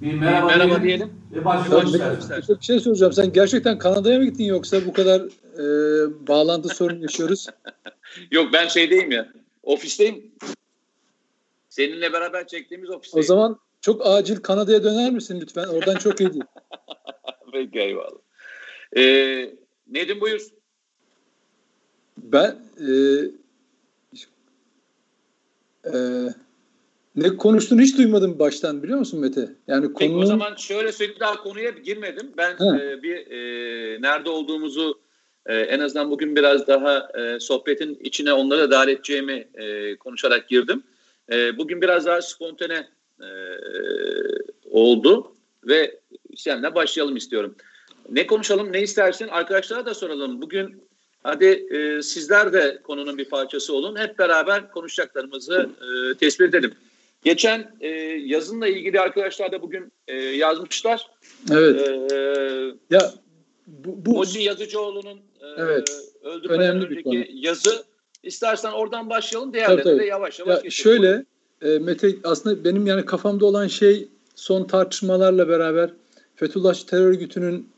Bir merhaba, merhaba diyelim. Ve başlayalım istersen. Bir şey soracağım. Sen gerçekten Kanada'ya mı gittin yoksa bu kadar e, bağlantı sorunu yaşıyoruz? Yok ben şeydeyim ya. Ofisteyim. Seninle beraber çektiğimiz O ofisteyim. zaman çok acil Kanada'ya döner misin lütfen? Oradan çok iyi değil. Peki eyvallah. Ee, Nedim buyur. Ben e, e, ne konuştuğunu hiç duymadım baştan biliyor musun Mete? Yani Peki konunun o zaman şöyle söyleyeyim daha konuya girmedim. Ben e, bir e, nerede olduğumuzu e, en azından bugün biraz daha e, sohbetin içine onları da dahil edeceğimi e, konuşarak girdim. E, bugün biraz daha spontane e, oldu ve seninle başlayalım istiyorum. Ne konuşalım, ne istersin? Arkadaşlara da soralım. Bugün hadi e, sizler de konunun bir parçası olun. Hep beraber konuşacaklarımızı e, tespit edelim. Geçen e, yazınla ilgili arkadaşlar da bugün e, yazmışlar. evet E, ya bu, bu Mozi Yazıcıoğlu'nun e, Evet. öldürmeden Önemli bir konu. yazı. İstersen oradan başlayalım. Diğerlerine Tabii, de tabii. yavaş yavaş Ya geçelim. şöyle e, Mete aslında benim yani kafamda olan şey son tartışmalarla beraber Fethullah terör örgütünün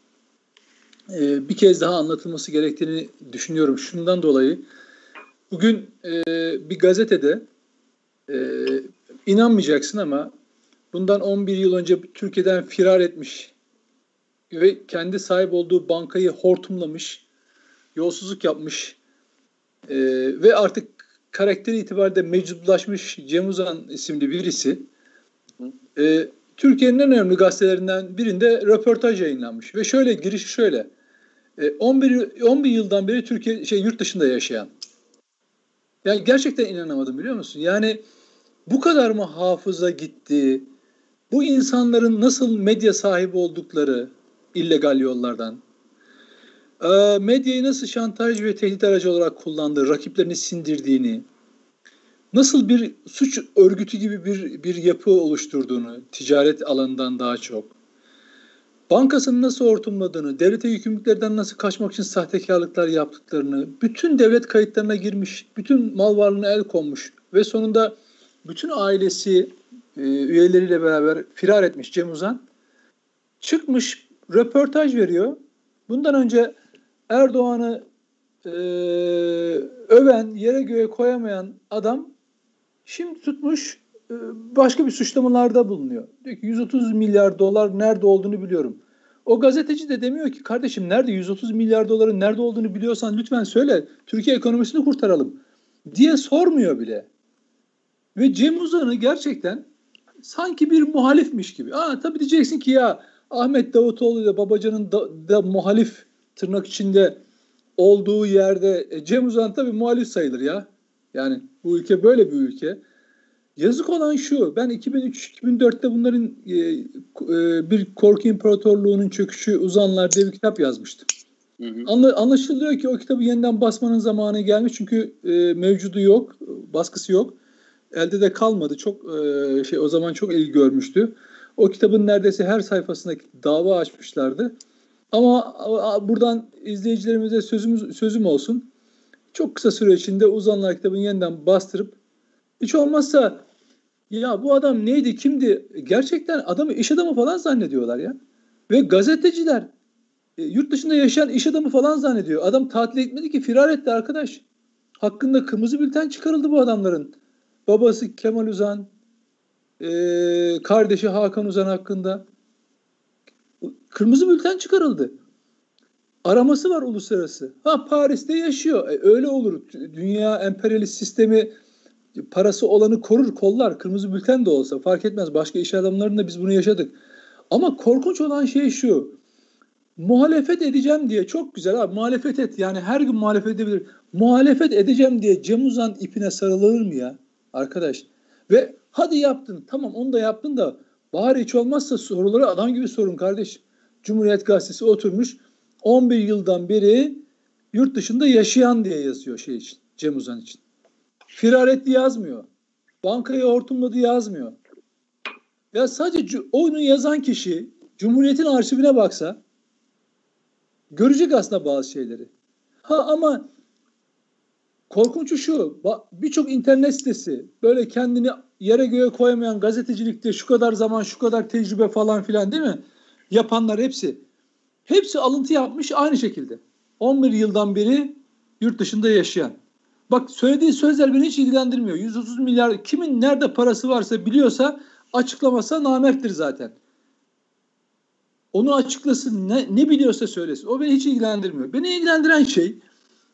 e, bir kez daha anlatılması gerektiğini düşünüyorum. Şundan dolayı bugün e, bir gazetede e, inanmayacaksın ama bundan 11 yıl önce Türkiye'den firar etmiş ve kendi sahip olduğu bankayı hortumlamış, yolsuzluk yapmış e, ve artık karakteri itibariyle meczuplaşmış Cem Uzan isimli birisi e, Türkiye'nin en önemli gazetelerinden birinde röportaj yayınlanmış. Ve şöyle girişi şöyle. E, 11 11 yıldan beri Türkiye şey yurt dışında yaşayan. Yani gerçekten inanamadım biliyor musun? Yani bu kadar mı hafıza gitti? Bu insanların nasıl medya sahibi oldukları illegal yollardan, e, medyayı nasıl şantaj ve tehdit aracı olarak kullandığı, rakiplerini sindirdiğini, nasıl bir suç örgütü gibi bir, bir yapı oluşturduğunu, ticaret alanından daha çok, bankasını nasıl hortumladığını, devlete yükümlülüklerden nasıl kaçmak için sahtekarlıklar yaptıklarını, bütün devlet kayıtlarına girmiş, bütün mal varlığına el konmuş ve sonunda bütün ailesi e, üyeleriyle beraber firar etmiş Cem Uzan, çıkmış röportaj veriyor. Bundan önce Erdoğan'ı e, öven, yere göğe koyamayan adam şimdi tutmuş e, başka bir suçlamalarda bulunuyor. Diyor ki 130 milyar dolar nerede olduğunu biliyorum. O gazeteci de demiyor ki kardeşim nerede 130 milyar doların nerede olduğunu biliyorsan lütfen söyle. Türkiye ekonomisini kurtaralım diye sormuyor bile. Ve Cem Uzan'ı gerçekten sanki bir muhalifmiş gibi. Aa tabii diyeceksin ki ya Ahmet Davutoğlu ile Babacan'ın da, da muhalif tırnak içinde olduğu yerde e, Cem Uzan tabii muhalif sayılır ya. Yani bu ülke böyle bir ülke. Yazık olan şu, ben 2003-2004'te bunların e, e, bir korku imparatorluğunun çöküşü uzanlar diye bir kitap yazmıştım. Hı hı. Anla, anlaşılıyor ki o kitabı yeniden basmanın zamanı gelmiş çünkü e, mevcudu yok, baskısı yok. Elde de kalmadı. Çok e, şey o zaman çok ilgi görmüştü. O kitabın neredeyse her sayfasında dava açmışlardı. Ama a, buradan izleyicilerimize sözümüz sözüm olsun. Çok kısa süre içinde uzanlar kitabını yeniden bastırıp hiç olmazsa ya bu adam neydi, kimdi? Gerçekten adamı iş adamı falan zannediyorlar ya. Ve gazeteciler e, yurt dışında yaşayan iş adamı falan zannediyor. Adam tatil etmedi ki firar etti arkadaş. Hakkında kırmızı bülten çıkarıldı bu adamların. Babası Kemal Uzan, e, kardeşi Hakan Uzan hakkında kırmızı bülten çıkarıldı. Araması var uluslararası. Ha Paris'te yaşıyor. E, öyle olur. Dünya emperyalist sistemi parası olanı korur, kollar. Kırmızı bülten de olsa fark etmez. Başka iş adamlarında biz bunu yaşadık. Ama korkunç olan şey şu. Muhalefet edeceğim diye çok güzel abi muhalefet et. Yani her gün muhalefet edebilir. Muhalefet edeceğim diye Cem Uzan ipine sarılır mı ya arkadaş? Ve hadi yaptın tamam onu da yaptın da bari hiç olmazsa soruları adam gibi sorun kardeş. Cumhuriyet Gazetesi oturmuş 11 yıldan beri yurt dışında yaşayan diye yazıyor şey için Cem Uzan için. Firar etti yazmıyor. Bankayı hortumladı yazmıyor. Ya sadece oyunu yazan kişi Cumhuriyet'in arşivine baksa görecek aslında bazı şeyleri. Ha ama korkunçu şu birçok internet sitesi böyle kendini yere göğe koyamayan gazetecilikte şu kadar zaman şu kadar tecrübe falan filan değil mi? Yapanlar hepsi. Hepsi alıntı yapmış aynı şekilde. 11 yıldan beri yurt dışında yaşayan. Bak söylediği sözler beni hiç ilgilendirmiyor. 130 milyar kimin nerede parası varsa biliyorsa açıklamasa namerttir zaten. Onu açıklasın ne, ne biliyorsa söylesin. O beni hiç ilgilendirmiyor. Beni ilgilendiren şey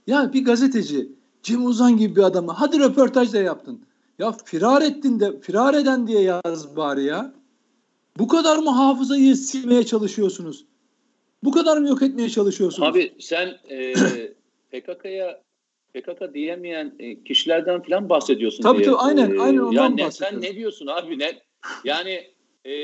ya bir gazeteci Cem Uzan gibi bir adamı hadi röportaj da yaptın. Ya firar ettin de firar eden diye yaz bari ya. Bu kadar mı hafızayı silmeye çalışıyorsunuz? Bu kadar mı yok etmeye çalışıyorsunuz? Abi sen e, PKK'ya PKK diyemeyen e, kişilerden falan bahsediyorsun tabii, diye. Tabii aynen, aynen ondan yani bahsediyorum. Sen ne diyorsun abi ne? Yani e,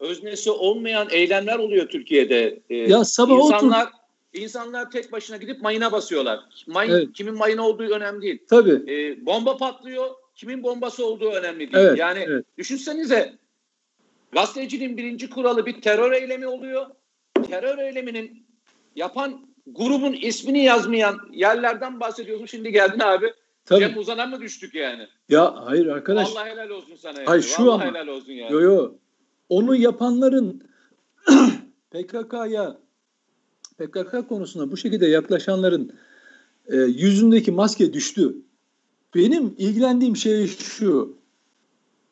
öznesi olmayan eylemler oluyor Türkiye'de. E, ya sabah insanlar, otur. İnsanlar tek başına gidip mayına basıyorlar. Mayın, evet. Kimin mayın olduğu önemli değil. Tabii. E, bomba patlıyor. Kimin bombası olduğu önemli değil. Evet, yani evet. düşünsenize gazeteciliğin birinci kuralı bir terör eylemi oluyor. Terör eyleminin yapan grubun ismini yazmayan yerlerden bahsediyorsun. Şimdi geldin abi. Tabii. Cem Uzan'a mı düştük yani? Ya hayır arkadaş. Allah helal olsun sana. Yani. Hayır şu Vallahi ama. helal olsun yani. Yo yo. Onu yapanların PKK'ya PKK konusuna bu şekilde yaklaşanların e, yüzündeki maske düştü. Benim ilgilendiğim şey şu.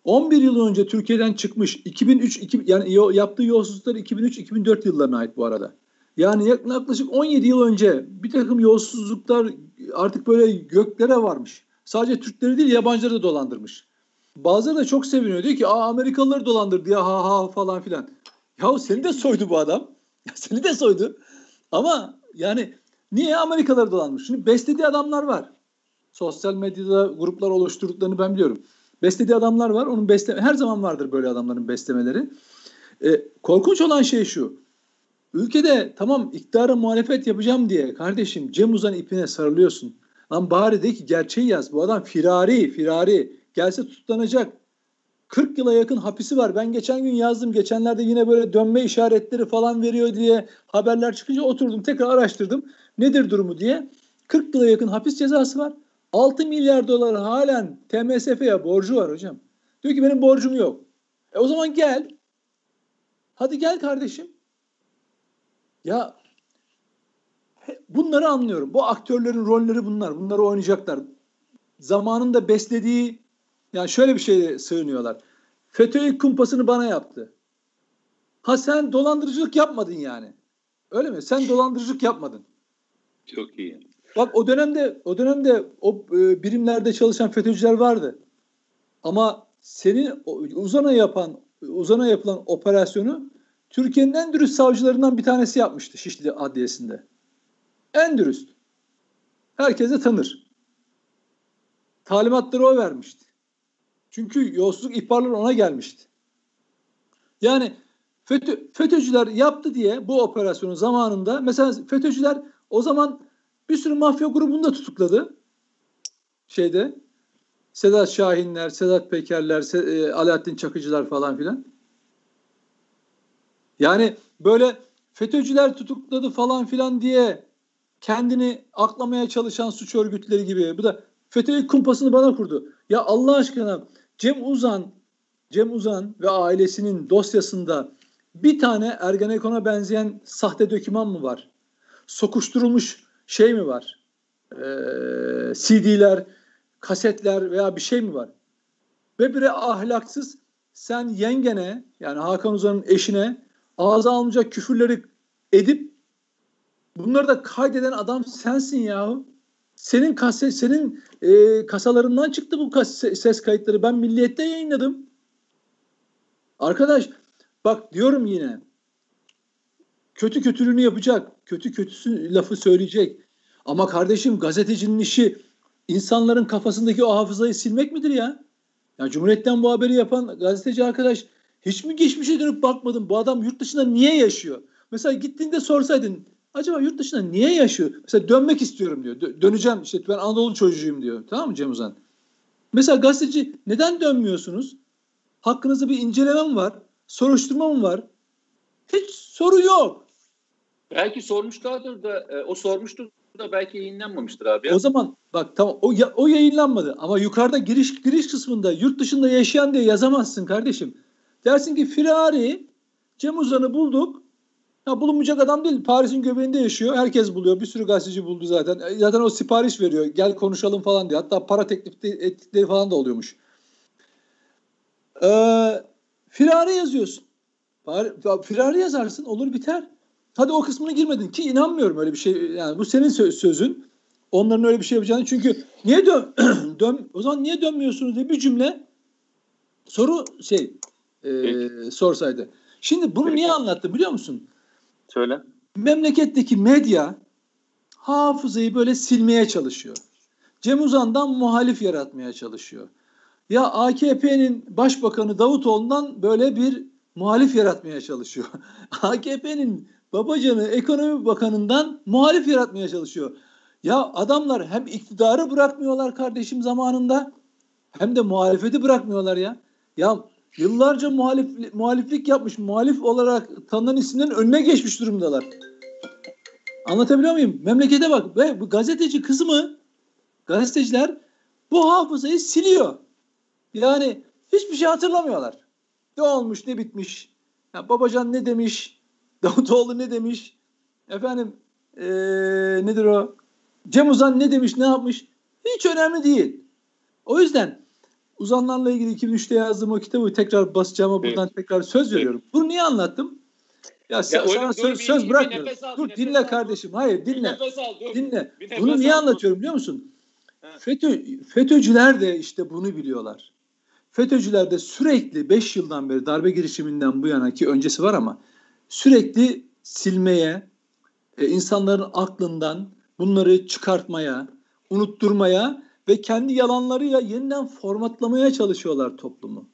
11 yıl önce Türkiye'den çıkmış 2003 2, yani yaptığı yolsuzluklar 2003-2004 yıllarına ait bu arada. Yani yaklaşık 17 yıl önce bir takım yolsuzluklar artık böyle göklere varmış. Sadece Türkleri değil yabancıları da dolandırmış. Bazıları da çok seviniyor. Diyor ki Aa, Amerikalıları dolandırdı ya ha ha falan filan. Yahu seni de soydu bu adam. Ya seni de soydu. Ama yani niye Amerikalıları dolandırmış? Şimdi beslediği adamlar var. Sosyal medyada gruplar oluşturduklarını ben biliyorum. Beslediği adamlar var. Onun besle her zaman vardır böyle adamların beslemeleri. E, korkunç olan şey şu. Ülkede tamam iktidara muhalefet yapacağım diye kardeşim Cem Uzan ipine sarılıyorsun. Lan bari de ki gerçeği yaz. Bu adam firari, firari. Gelse tutuklanacak. 40 yıla yakın hapisi var. Ben geçen gün yazdım. Geçenlerde yine böyle dönme işaretleri falan veriyor diye haberler çıkınca oturdum. Tekrar araştırdım. Nedir durumu diye. 40 yıla yakın hapis cezası var. 6 milyar dolar halen TMSF'ye borcu var hocam. Diyor ki benim borcum yok. E o zaman gel. Hadi gel kardeşim. Ya bunları anlıyorum. Bu aktörlerin rolleri bunlar. Bunları oynayacaklar. Zamanında beslediği yani şöyle bir şeye sığınıyorlar. FETÖ kumpasını bana yaptı. Ha sen dolandırıcılık yapmadın yani. Öyle mi? Sen dolandırıcılık yapmadın. Çok iyi. Bak o dönemde o dönemde o e, birimlerde çalışan FETÖ'cüler vardı. Ama senin uzana yapan uzana yapılan operasyonu Türkiye'nin en dürüst savcılarından bir tanesi yapmıştı Şişli Adliyesi'nde. En dürüst. Herkese tanır. Talimatları o vermişti. Çünkü yolsuzluk ihbarları ona gelmişti. Yani FETÖ, FETÖ'cüler yaptı diye bu operasyonun zamanında mesela FETÖ'cüler o zaman bir sürü mafya grubunu da tutukladı. Şeyde Sedat Şahinler, Sedat Pekerler, Se- Alaaddin Çakıcılar falan filan. Yani böyle FETÖ'cüler tutukladı falan filan diye kendini aklamaya çalışan suç örgütleri gibi. Bu da FETÖ kumpasını bana kurdu. Ya Allah aşkına Cem Uzan Cem Uzan ve ailesinin dosyasında bir tane Ergenekon'a benzeyen sahte döküman mı var? Sokuşturulmuş şey mi var? Ee, CD'ler, kasetler veya bir şey mi var? Ve bire ahlaksız sen yengene yani Hakan Uzan'ın eşine ağza almayacak küfürleri edip bunları da kaydeden adam sensin yahu. Senin kase, senin e, kasalarından çıktı bu kase, ses kayıtları. Ben Milliyet'te yayınladım. Arkadaş bak diyorum yine kötü kötülüğünü yapacak. Kötü kötüsü lafı söyleyecek. Ama kardeşim gazetecinin işi insanların kafasındaki o hafızayı silmek midir ya? Ya Cumhuriyet'ten bu haberi yapan gazeteci arkadaş hiç mi geçmişe dönüp bakmadın? Bu adam yurt dışında niye yaşıyor? Mesela gittiğinde sorsaydın acaba yurt dışında niye yaşıyor? Mesela dönmek istiyorum diyor. Dö- döneceğim işte ben Anadolu çocuğuyum diyor. Tamam mı Cem Uzan? Mesela gazeteci neden dönmüyorsunuz? Hakkınızda bir inceleme mi var? Soruşturma mı var? Hiç soru yok. Belki sormuşlardır da e, o sormuştur da belki yayınlanmamıştır abi. Ya. O zaman bak tamam o, ya, o yayınlanmadı ama yukarıda giriş giriş kısmında yurt dışında yaşayan diye yazamazsın kardeşim. Dersin ki firari Cem Uzan'ı bulduk. Ha, bulunmayacak adam değil. Paris'in göbeğinde yaşıyor. Herkes buluyor. Bir sürü gazeteci buldu zaten. E, zaten o sipariş veriyor. Gel konuşalım falan diye. Hatta para teklif ettikleri falan da oluyormuş. Ee, firari yazıyorsun. Firari yazarsın. Olur biter. Hadi o kısmına girmedin ki inanmıyorum öyle bir şey. Yani bu senin sözün. Onların öyle bir şey yapacağını. Çünkü niye dön, dön o zaman niye dönmüyorsunuz diye bir cümle soru şey e, sorsaydı. Şimdi bunu niye anlattım biliyor musun? Söyle. Memleketteki medya hafızayı böyle silmeye çalışıyor. Cem Uzan'dan muhalif yaratmaya çalışıyor. Ya AKP'nin başbakanı Davutoğlu'ndan böyle bir muhalif yaratmaya çalışıyor. AKP'nin babacanı ekonomi bakanından muhalif yaratmaya çalışıyor. Ya adamlar hem iktidarı bırakmıyorlar kardeşim zamanında hem de muhalefeti bırakmıyorlar ya. Ya yıllarca muhalif, muhaliflik yapmış, muhalif olarak tanınan isimlerin önüne geçmiş durumdalar. Anlatabiliyor muyum? Memlekete bak. Ve bu gazeteci kısmı gazeteciler bu hafızayı siliyor. Yani hiçbir şey hatırlamıyorlar. Ne olmuş, ne bitmiş. Ya Babacan ne demiş, Davutoğlu ne demiş, efendim ee, nedir o, Cem Uzan ne demiş, ne yapmış hiç önemli değil. O yüzden uzanlarla ilgili 2003'te yazdığım o kitabı tekrar basacağıma buradan evet. tekrar söz veriyorum. Bunu niye anlattım? Ya, ya sana öyle, söz, bir, söz bırakmıyorum. Dur dinle al, kardeşim. Hayır dinle. Al, dinle. Bunu niye al, anlatıyorum biliyor musun? FETÖ, FETÖ'cüler de işte bunu biliyorlar. FETÖ'cüler de sürekli 5 yıldan beri darbe girişiminden bu yana ki öncesi var ama sürekli silmeye, e, insanların aklından bunları çıkartmaya, unutturmaya ve kendi yalanlarıyla yeniden formatlamaya çalışıyorlar toplumu.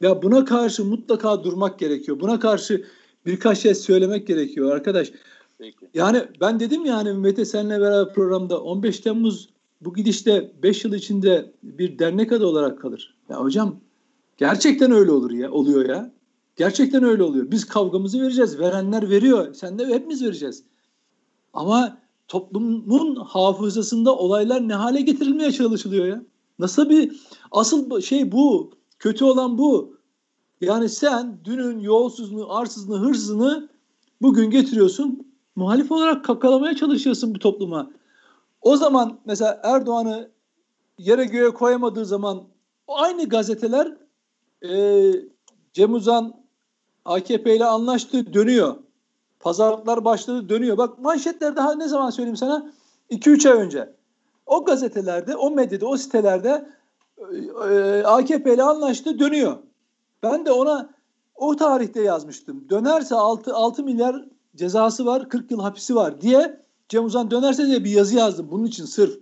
Ya buna karşı mutlaka durmak gerekiyor. Buna karşı birkaç şey söylemek gerekiyor arkadaş. Peki. Yani ben dedim ya hani Mete senle beraber programda 15 Temmuz bu gidişte 5 yıl içinde bir dernek adı olarak kalır. Ya hocam gerçekten öyle olur ya, oluyor ya. Gerçekten öyle oluyor. Biz kavgamızı vereceğiz. Verenler veriyor. Sen de hepimiz vereceğiz. Ama toplumun hafızasında olaylar ne hale getirilmeye çalışılıyor ya? Nasıl bir asıl şey bu. Kötü olan bu. Yani sen dünün yolsuzluğunu, arsızlığını, hırsızını bugün getiriyorsun. Muhalif olarak kakalamaya çalışıyorsun bu topluma. O zaman mesela Erdoğan'ı yere göğe koyamadığı zaman aynı gazeteler e, Cem Uzan AKP ile anlaştı dönüyor. Pazarlıklar başladı dönüyor. Bak manşetler daha ne zaman söyleyeyim sana? 2-3 ay önce. O gazetelerde, o medyada, o sitelerde e, AKP ile anlaştı dönüyor. Ben de ona o tarihte yazmıştım. Dönerse 6, 6 milyar cezası var, 40 yıl hapisi var diye Cem Uzan dönerse diye bir yazı yazdım. Bunun için sırf.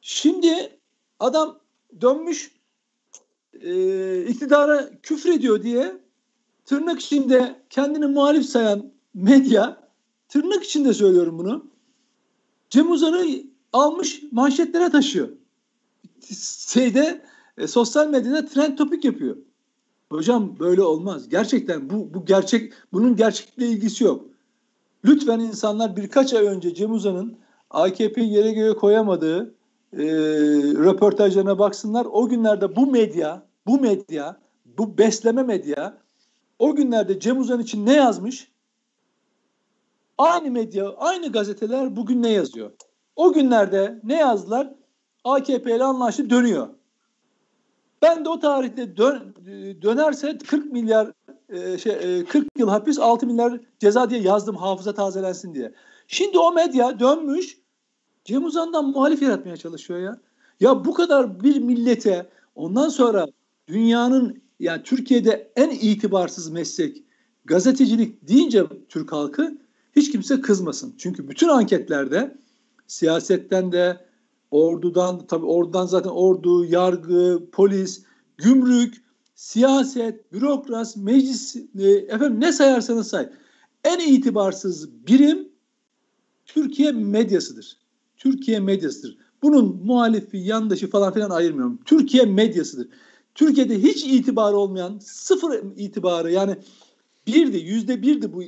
Şimdi adam dönmüş e, iktidara küfrediyor diye tırnak içinde kendini muhalif sayan medya tırnak içinde söylüyorum bunu. Cem Uzan'ı almış manşetlere taşıyor. Şeyde e, sosyal medyada trend topik yapıyor. Hocam böyle olmaz. Gerçekten bu bu gerçek bunun gerçekle ilgisi yok. Lütfen insanlar birkaç ay önce Cem Uzan'ın AKP'yi yere göğe koyamadığı e, röportajlarına baksınlar. O günlerde bu medya, bu medya, bu besleme medya o günlerde Cem Uzan için ne yazmış? Aynı medya, aynı gazeteler bugün ne yazıyor? O günlerde ne yazdılar? AKP ile anlaştı dönüyor. Ben de o tarihte dön, dönerse 40 milyar e, şey 40 e, yıl hapis 6 milyar ceza diye yazdım hafıza tazelensin diye. Şimdi o medya dönmüş Cem Uzan'dan muhalif yaratmaya çalışıyor ya. Ya bu kadar bir millete ondan sonra dünyanın yani Türkiye'de en itibarsız meslek gazetecilik deyince Türk halkı hiç kimse kızmasın. Çünkü bütün anketlerde siyasetten de ordudan tabii ordudan zaten ordu, yargı, polis, gümrük, siyaset, bürokras, meclis e, efendim ne sayarsanız say. En itibarsız birim Türkiye medyasıdır. Türkiye medyasıdır. Bunun muhalifi, yandaşı falan filan ayırmıyorum. Türkiye medyasıdır. Türkiye'de hiç itibarı olmayan sıfır itibarı yani birdi yüzde birdi bu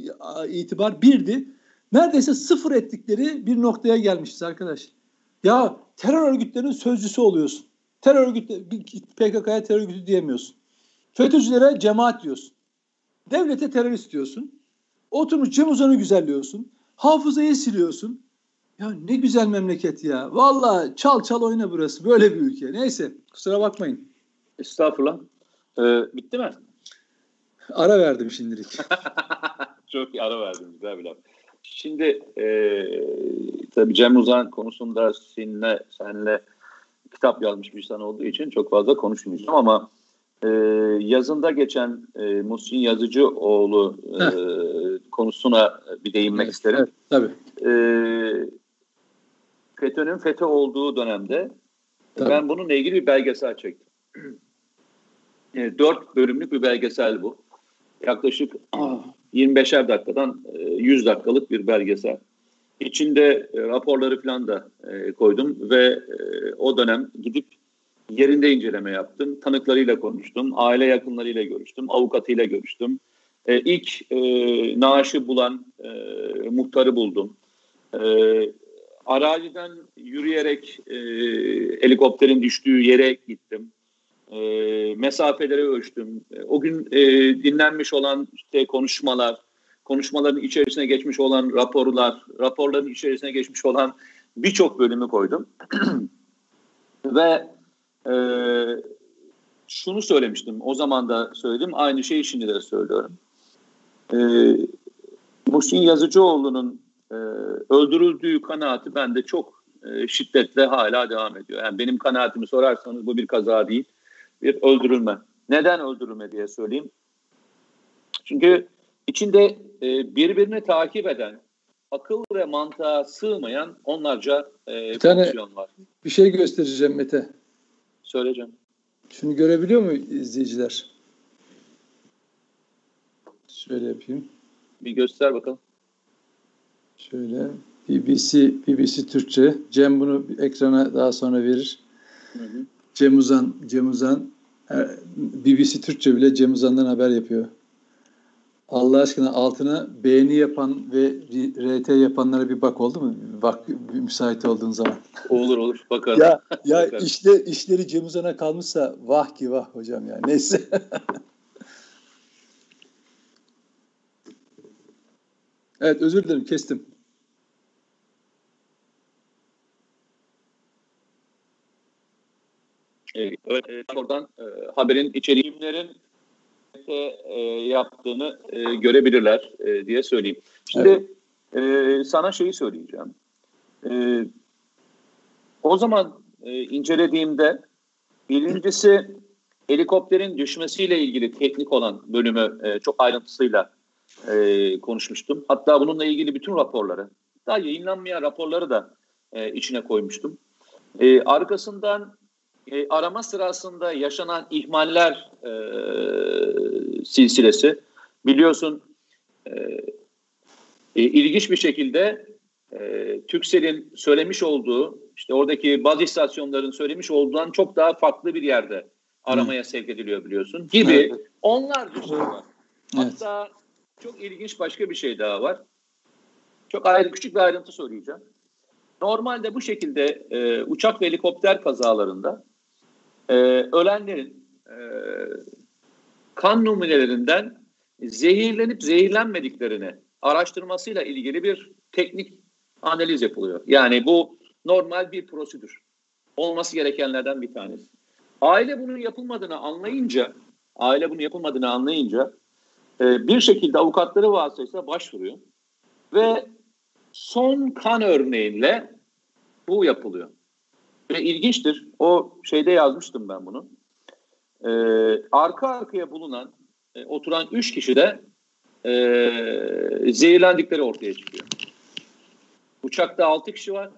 itibar birdi. neredeyse sıfır ettikleri bir noktaya gelmişiz arkadaş. Ya terör örgütlerinin sözcüsü oluyorsun. Terör örgütü PKK'ya terör örgütü diyemiyorsun. FETÖ'cülere cemaat diyorsun. Devlete terörist diyorsun. Oturmuş Cem Uzan'ı güzelliyorsun. Hafızayı siliyorsun. Ya ne güzel memleket ya. Valla çal çal oyna burası. Böyle bir ülke. Neyse kusura bakmayın. Estağfurullah. Ee, bitti mi? Ara verdim şimdilik. Çok iyi ara verdim. Güzel bir laf. Şimdi e, tabii Cem Uzan konusunda seninle, seninle kitap yazmış bir insan olduğu için çok fazla konuşmayacağım ama e, yazında geçen e, Muhsin Yazıcıoğlu e, konusuna bir değinmek evet, isterim. Evet, tabii. E, FETÖ'nün FETÖ olduğu dönemde tabii. ben bununla ilgili bir belgesel çektim. E, dört bölümlük bir belgesel bu. Yaklaşık 25'er dakikadan 100 dakikalık bir belgesel. İçinde e, raporları falan da e, koydum ve e, o dönem gidip yerinde inceleme yaptım. Tanıklarıyla konuştum, aile yakınlarıyla görüştüm, avukatıyla görüştüm. E, ilk e, naaşı bulan e, muhtarı buldum. E, araziden yürüyerek e, helikopterin düştüğü yere gittim. E, mesafeleri ölçtüm. E, o gün e, dinlenmiş olan işte konuşmalar, konuşmaların içerisine geçmiş olan raporlar, raporların içerisine geçmiş olan birçok bölümü koydum. Ve e, şunu söylemiştim, o zaman da söyledim, aynı şeyi şimdi de söylüyorum. E, Muhsin Yazıcıoğlu'nun e, öldürüldüğü kanaati bende çok e, şiddetle hala devam ediyor. Yani benim kanaatimi sorarsanız bu bir kaza değil, bir öldürülme. Neden öldürülme diye söyleyeyim. Çünkü içinde e, birbirini takip eden, akıl ve mantığa sığmayan onlarca e, bir tane var. Bir şey göstereceğim Mete. Söyleyeceğim. Şunu görebiliyor mu izleyiciler? Şöyle yapayım. Bir göster bakalım. Şöyle BBC BBC Türkçe. Cem bunu ekrana daha sonra verir. Hı hı. Cem Uzan, Cem Uzan BBC Türkçe bile Cem Uzan'dan haber yapıyor. Allah aşkına altına beğeni yapan ve RT yapanlara bir bak oldu mu? Bak müsait olduğun zaman. Olur olur bakarım. ya ya bakarım. işte işleri Cem Uzan'a kalmışsa vah ki vah hocam ya. Neyse. evet özür dilerim kestim. Evet, oradan e, haberin içeriğimlerin e, yaptığını e, görebilirler e, diye söyleyeyim. Şimdi evet. e, sana şeyi söyleyeceğim. E, o zaman e, incelediğimde birincisi helikopterin düşmesiyle ilgili teknik olan bölümü e, çok ayrıntısıyla e, konuşmuştum. Hatta bununla ilgili bütün raporları, daha yayınlanmayan raporları da e, içine koymuştum. E, arkasından e, arama sırasında yaşanan ihmaller e, silsilesi biliyorsun e, e, ilginç bir şekilde e, Türksel'in söylemiş olduğu işte oradaki bazı istasyonların söylemiş olduğundan çok daha farklı bir yerde aramaya Hı. sevk ediliyor biliyorsun gibi evet. onlarca şey var. Evet. Hatta çok ilginç başka bir şey daha var. Çok ayrı küçük bir ayrıntı söyleyeceğim. Normalde bu şekilde e, uçak ve helikopter kazalarında e, ölenlerin e, kan numunelerinden zehirlenip zehirlenmediklerini araştırmasıyla ilgili bir teknik analiz yapılıyor. Yani bu normal bir prosedür. Olması gerekenlerden bir tanesi. Aile bunun yapılmadığını anlayınca, aile bunu yapılmadığını anlayınca e, bir şekilde avukatları vasıtasıyla başvuruyor ve son kan örneğiyle bu yapılıyor. Ve ilginçtir. O şeyde yazmıştım ben bunu. Ee, arka arkaya bulunan, e, oturan üç kişi de e, zehirlendikleri ortaya çıkıyor. Uçakta altı kişi var.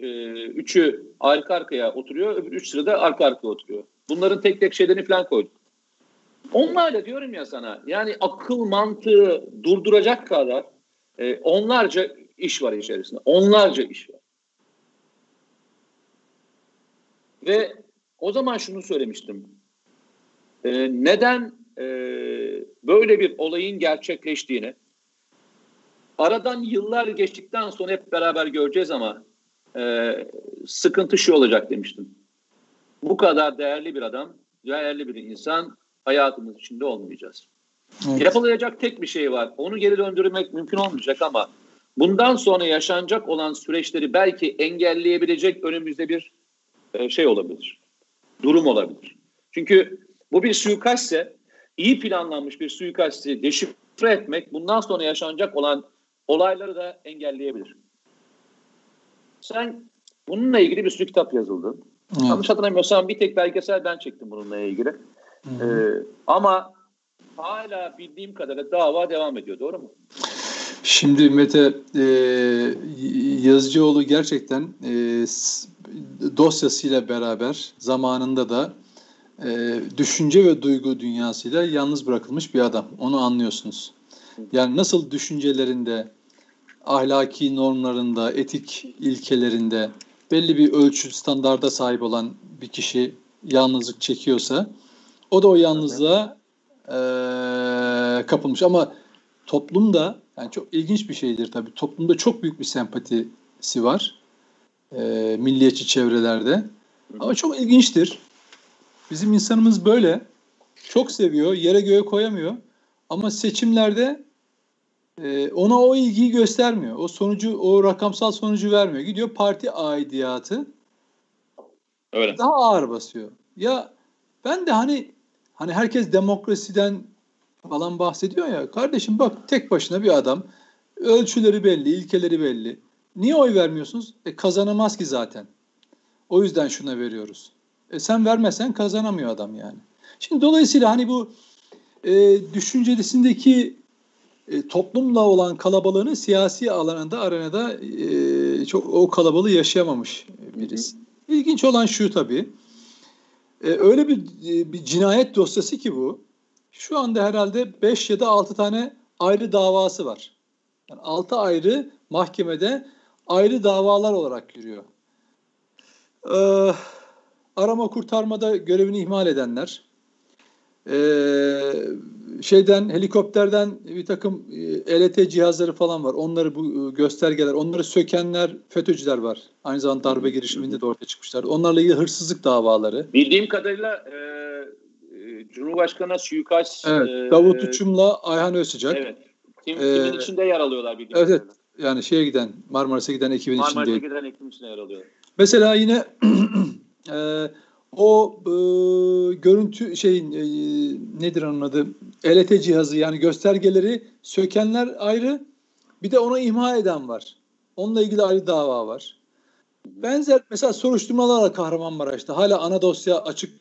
E, üçü arka arkaya oturuyor, öbür üç sırada arka arkaya oturuyor. Bunların tek tek şeylerini falan koyduk. Onlarla diyorum ya sana, yani akıl mantığı durduracak kadar e, onlarca iş var içerisinde. Onlarca iş var. Ve o zaman şunu söylemiştim. Ee, neden e, böyle bir olayın gerçekleştiğini aradan yıllar geçtikten sonra hep beraber göreceğiz ama e, sıkıntı şu olacak demiştim. Bu kadar değerli bir adam, değerli bir insan hayatımız içinde olmayacağız. Evet. Yapılacak tek bir şey var. Onu geri döndürmek mümkün olmayacak ama bundan sonra yaşanacak olan süreçleri belki engelleyebilecek önümüzde bir e, şey olabilir. Durum olabilir. Çünkü bu bir suikastse iyi planlanmış bir suikasti deşifre etmek bundan sonra yaşanacak olan olayları da engelleyebilir. Sen bununla ilgili bir sürü kitap yazıldı. Evet. Yanlış hatırlamıyorsam bir tek belgesel ben çektim bununla ilgili. Ee, ama hala bildiğim kadarıyla dava devam ediyor. Doğru mu? Şimdi Mete e, Yazıcıoğlu gerçekten e, dosyasıyla beraber zamanında da e, düşünce ve duygu dünyasıyla yalnız bırakılmış bir adam. Onu anlıyorsunuz. Yani nasıl düşüncelerinde, ahlaki normlarında, etik ilkelerinde belli bir ölçü standarda sahip olan bir kişi yalnızlık çekiyorsa o da o yalnızlığa e, kapılmış. Ama toplumda yani çok ilginç bir şeydir tabii. Toplumda çok büyük bir sempatisi var. E, milliyetçi çevrelerde. Ama çok ilginçtir. Bizim insanımız böyle. Çok seviyor, yere göğe koyamıyor. Ama seçimlerde e, ona o ilgiyi göstermiyor. O sonucu, o rakamsal sonucu vermiyor. Gidiyor parti aidiyatı Öyle. daha ağır basıyor. Ya ben de hani hani herkes demokrasiden falan bahsediyor ya. Kardeşim bak tek başına bir adam. Ölçüleri belli, ilkeleri belli. Niye oy vermiyorsunuz? E kazanamaz ki zaten. O yüzden şuna veriyoruz. E sen vermesen kazanamıyor adam yani. Şimdi dolayısıyla hani bu e, düşüncelisindeki e, toplumla olan kalabalığını siyasi alanında arenada e, çok o kalabalığı yaşayamamış birisi. İlginç olan şu tabii. E, öyle bir, e, bir cinayet dosyası ki bu. Şu anda herhalde 5 ya da 6 tane ayrı davası var. Yani 6 ayrı mahkemede ayrı davalar olarak yürüyor. Ee, arama kurtarmada görevini ihmal edenler, ee, şeyden helikopterden bir takım e, LT cihazları falan var. Onları bu e, göstergeler, onları sökenler FETÖ'cüler var. Aynı zamanda darbe girişiminde de ortaya çıkmışlar. Onlarla ilgili hırsızlık davaları. Bildiğim kadarıyla e Cumhurbaşkanı'na suikast Evet. E, Davut Uçum'la Ayhan Özsıcak. Evet. Kim, ee, kimin içinde yer alıyorlar bildiğim Evet. Kadarıyla. Yani şeye giden Marmaris'e giden ekibin Marmaris'e içinde. Marmaris'e giden ekibin içinde yer alıyorlar. Mesela yine e, o e, görüntü şeyin e, nedir onun adı? LT cihazı yani göstergeleri sökenler ayrı. Bir de ona imha eden var. Onunla ilgili ayrı dava var. Benzer mesela soruşturmalar Kahramanmaraş'ta. Hala ana dosya açık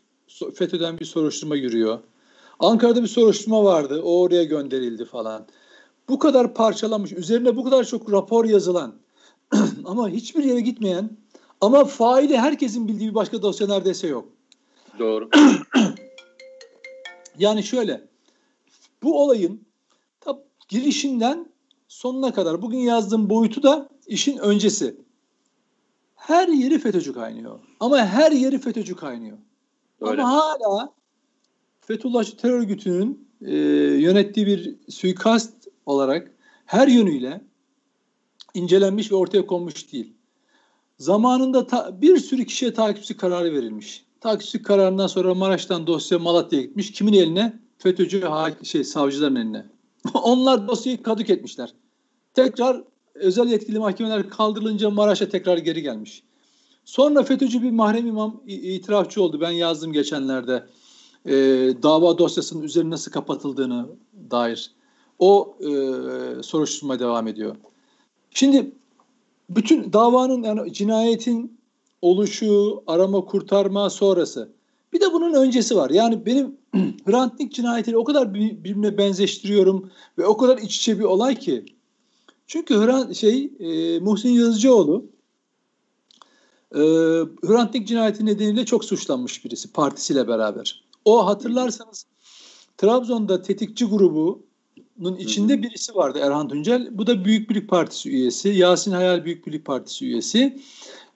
FETÖ'den bir soruşturma yürüyor. Ankara'da bir soruşturma vardı. O oraya gönderildi falan. Bu kadar parçalanmış, üzerine bu kadar çok rapor yazılan ama hiçbir yere gitmeyen ama faili herkesin bildiği bir başka dosya neredeyse yok. Doğru. yani şöyle, bu olayın tab girişinden sonuna kadar bugün yazdığım boyutu da işin öncesi. Her yeri FETÖ'cü kaynıyor. Ama her yeri FETÖ'cü kaynıyor. Öyle. Ama hala Fethullahçı terör örgütünün e, yönettiği bir suikast olarak her yönüyle incelenmiş ve ortaya konmuş değil. Zamanında ta, bir sürü kişiye takipçi kararı verilmiş. Takipçi kararından sonra Maraş'tan dosya Malatya'ya gitmiş. Kimin eline? FETÖ'cü şey savcıların eline. Onlar dosyayı kadük etmişler. Tekrar özel yetkili mahkemeler kaldırılınca Maraş'a tekrar geri gelmiş. Sonra FETÖ'cü bir mahrem imam itirafçı oldu. Ben yazdım geçenlerde. E, dava dosyasının üzerine nasıl kapatıldığını dair. O e, soruşturma devam ediyor. Şimdi bütün davanın yani cinayetin oluşu, arama kurtarma sonrası. Bir de bunun öncesi var. Yani benim Hrant Dink cinayetiyle o kadar birbirine benzeştiriyorum ve o kadar iç içe bir olay ki. Çünkü Hrant şey e, Muhsin Yazıcıoğlu e, Hrant Dink cinayeti nedeniyle çok suçlanmış birisi partisiyle beraber. O hatırlarsanız Trabzon'da tetikçi grubunun içinde birisi vardı Erhan Tuncel. Bu da Büyük Birlik Partisi üyesi. Yasin Hayal Büyük Birlik Partisi üyesi.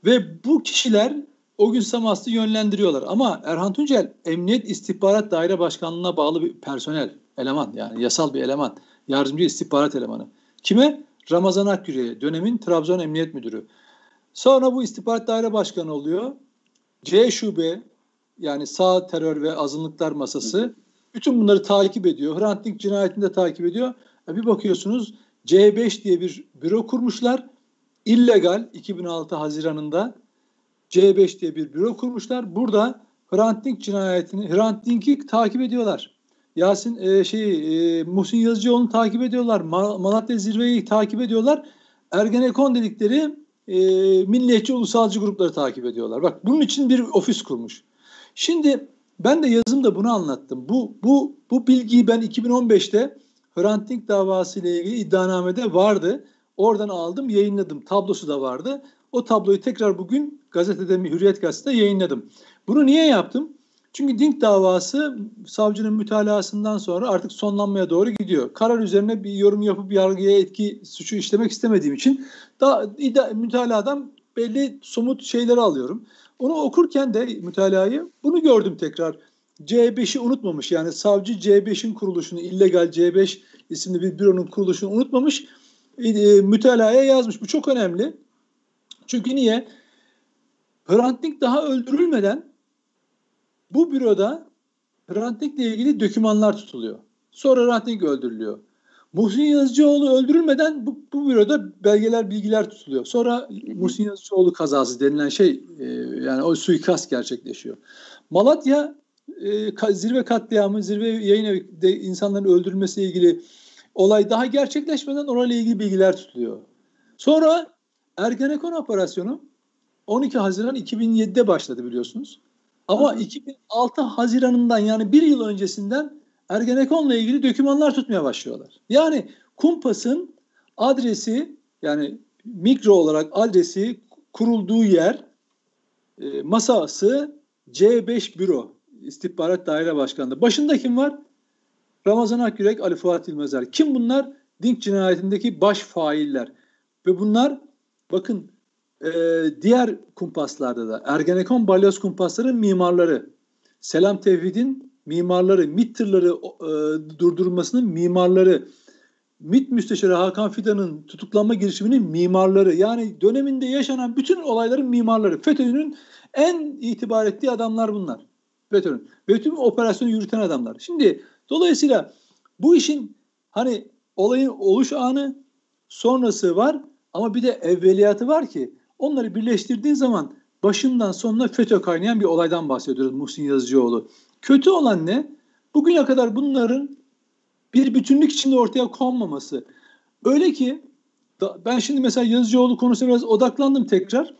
Ve bu kişiler o gün Samas'ı yönlendiriyorlar. Ama Erhan Tuncel Emniyet İstihbarat Daire Başkanlığı'na bağlı bir personel, eleman yani yasal bir eleman. Yardımcı istihbarat elemanı. Kime? Ramazan Akgüre dönemin Trabzon Emniyet Müdürü. Sonra bu istihbarat daire başkanı oluyor. C şube yani sağ terör ve azınlıklar masası bütün bunları takip ediyor. Hrant Dink cinayetini de takip ediyor. E bir bakıyorsunuz C5 diye bir büro kurmuşlar. İllegal 2006 Haziran'ında C5 diye bir büro kurmuşlar. Burada Hrant Dink cinayetini, Hrant Dink'i takip ediyorlar. Yasin e, şey e, Muhsin Yazıcıoğlu'nu takip ediyorlar. Malatya Zirve'yi takip ediyorlar. Ergenekon dedikleri e, milliyetçi ulusalcı grupları takip ediyorlar. Bak bunun için bir ofis kurmuş. Şimdi ben de yazımda bunu anlattım. Bu bu bu bilgiyi ben 2015'te Hrant Dink davası ile ilgili iddianamede vardı. Oradan aldım, yayınladım. Tablosu da vardı. O tabloyu tekrar bugün gazetede Hürriyet Gazete'de yayınladım. Bunu niye yaptım? Çünkü Dink davası savcının mütalasından sonra artık sonlanmaya doğru gidiyor. Karar üzerine bir yorum yapıp yargıya etki suçu işlemek istemediğim için da mütaladan belli somut şeyleri alıyorum. Onu okurken de mütalayı bunu gördüm tekrar. C5'i unutmamış yani savcı C5'in kuruluşunu illegal C5 isimli bir büronun kuruluşunu unutmamış. E, e, mütalaya yazmış. Bu çok önemli. Çünkü niye? Hrant Dink daha öldürülmeden bu büroda Hrant ilgili dokümanlar tutuluyor. Sonra Hrant öldürülüyor. Muhsin Yazıcıoğlu öldürülmeden bu, bu büroda belgeler, bilgiler tutuluyor. Sonra Muhsin Yazıcıoğlu kazası denilen şey e, yani o suikast gerçekleşiyor. Malatya e, zirve katliamı, zirve yayın evinde insanların öldürülmesiyle ilgili olay daha gerçekleşmeden orayla ilgili bilgiler tutuluyor. Sonra Ergenekon operasyonu 12 Haziran 2007'de başladı biliyorsunuz. Ama Hı. 2006 Haziran'ından yani bir yıl öncesinden Ergenekon'la ilgili dokümanlar tutmaya başlıyorlar. Yani Kumpas'ın adresi yani mikro olarak adresi kurulduğu yer e, masası C5 büro istihbarat daire başkanlığı. Başında kim var? Ramazan Akgürek, Ali Fuat İlmezer. Kim bunlar? Dink cinayetindeki baş failler. Ve bunlar bakın e, diğer kumpaslarda da Ergenekon balyoz kumpasların mimarları, Selam Tevhid'in mimarları, MİT tırları e, durdurulmasının mimarları, MİT Müsteşarı Hakan Fidan'ın tutuklanma girişiminin mimarları yani döneminde yaşanan bütün olayların mimarları. FETÖ'nün en itibar ettiği adamlar bunlar. FETÖ'nün. Ve tüm operasyonu yürüten adamlar. Şimdi dolayısıyla bu işin hani olayın oluş anı sonrası var ama bir de evveliyatı var ki onları birleştirdiğin zaman başından sonuna FETÖ kaynayan bir olaydan bahsediyoruz Muhsin Yazıcıoğlu. Kötü olan ne? Bugüne kadar bunların bir bütünlük içinde ortaya konmaması. Öyle ki ben şimdi mesela Yazıcıoğlu konusuna biraz odaklandım tekrar.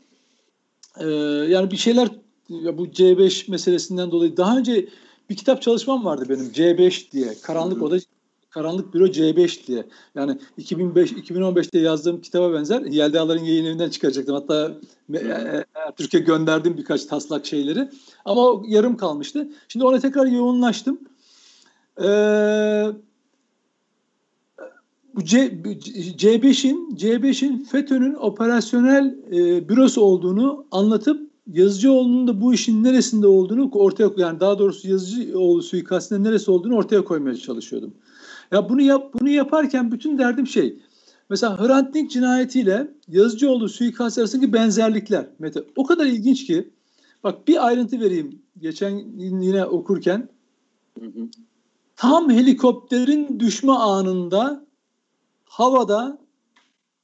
Ee, yani bir şeyler ya bu C5 meselesinden dolayı daha önce bir kitap çalışmam vardı benim C5 diye. Karanlık Oda Karanlık Büro C5 diye. Yani 2005 2015'te yazdığım kitaba benzer. Yeldaların yayın evinden çıkaracaktım. Hatta e, e, Türkiye gönderdim birkaç taslak şeyleri. Ama o yarım kalmıştı. Şimdi ona tekrar yoğunlaştım. Ee, bu C, C5'in C5'in FETÖ'nün operasyonel e, bürosu olduğunu anlatıp Yazıcıoğlu'nun da bu işin neresinde olduğunu ortaya yani daha doğrusu Yazıcıoğlu suikastinin neresi olduğunu ortaya koymaya çalışıyordum. Ya bunu yap bunu yaparken bütün derdim şey. Mesela Hrant Dink cinayetiyle Yazıcıoğlu suikast arasındaki benzerlikler. Mete o kadar ilginç ki bak bir ayrıntı vereyim. Geçen yine okurken tam helikopterin düşme anında havada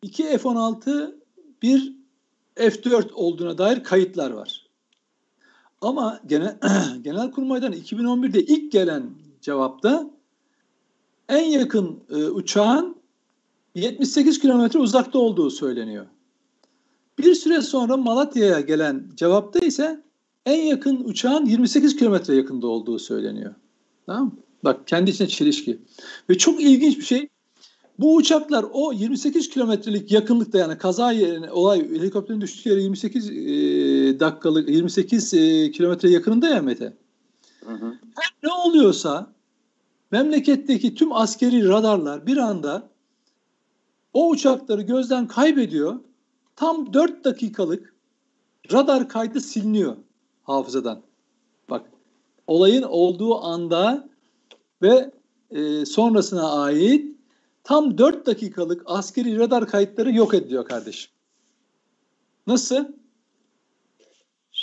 iki F-16 bir F-4 olduğuna dair kayıtlar var. Ama genel, Genelkurmay'dan 2011'de ilk gelen cevapta en yakın e, uçağın 78 kilometre uzakta olduğu söyleniyor. Bir süre sonra Malatya'ya gelen cevapta ise en yakın uçağın 28 kilometre yakında olduğu söyleniyor. Tamam Bak kendi içine çelişki. Ve çok ilginç bir şey. Bu uçaklar o 28 kilometrelik yakınlıkta yani kaza yerine olay helikopterin düştüğü yere 28 e, dakikalık 28 e, kilometre yakınında ya Mete. Hı hı. ne oluyorsa memleketteki tüm askeri radarlar bir anda o uçakları gözden kaybediyor. Tam 4 dakikalık radar kaydı siliniyor hafızadan. Bak olayın olduğu anda ve e, sonrasına ait tam 4 dakikalık askeri radar kayıtları yok ediyor kardeşim. Nasıl?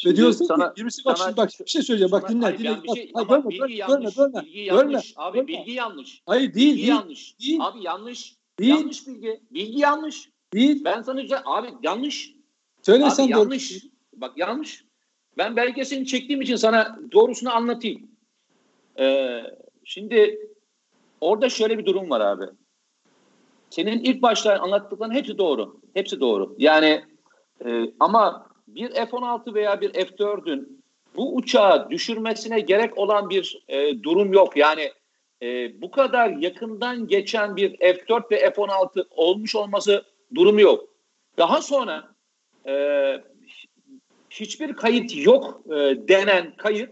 Şimdi Ve diyorsun sana, ki 20'si bak şimdi bak bir şey söyleyeceğim bak dinle dinle. Bak, şey, bölme, bilgi bölme, yanlış. Bölme, bilgi yanlış. Bölme, abi bölme. bilgi yanlış. Hayır değil bilgi değil. yanlış. Değil. Abi yanlış. Değil. Yanlış bilgi. Bilgi yanlış. Değil. Ben sana abi yanlış. Söyle sen yanlış. Doğru. Bak yanlış. Ben belgeselini çektiğim için sana doğrusunu anlatayım. Ee, şimdi orada şöyle bir durum var abi. Senin ilk başta anlattıkların hepsi doğru. Hepsi doğru. Yani e, ama bir F-16 veya bir F-4'ün bu uçağı düşürmesine gerek olan bir e, durum yok. Yani e, bu kadar yakından geçen bir F-4 ve F-16 olmuş olması durumu yok. Daha sonra e, hiçbir kayıt yok e, denen kayıt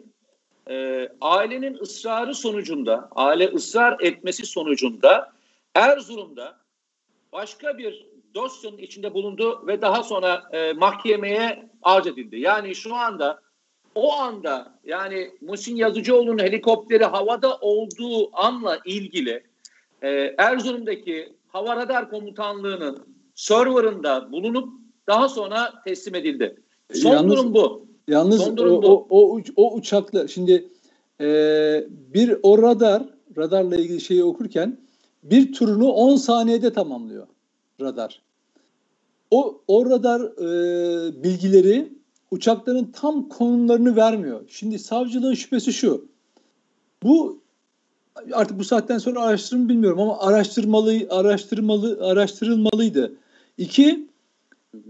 e, ailenin ısrarı sonucunda, aile ısrar etmesi sonucunda Erzurum'da başka bir dosyanın içinde bulundu ve daha sonra e, mahkemeye arz edildi. Yani şu anda o anda yani Musin Yazıcıoğlu'nun helikopteri havada olduğu anla ilgili e, Erzurum'daki Hava Radar Komutanlığı'nın serverında bulunup daha sonra teslim edildi. Son yalnız, durum bu. Yalnız Son durum o, bu. O, o, o uçakla şimdi e, bir o radar radarla ilgili şeyi okurken bir turunu 10 saniyede tamamlıyor radar. O, o radar e, bilgileri uçakların tam konumlarını vermiyor. Şimdi savcılığın şüphesi şu. Bu artık bu saatten sonra araştırma bilmiyorum ama araştırmalı, araştırmalı, araştırılmalıydı. İki,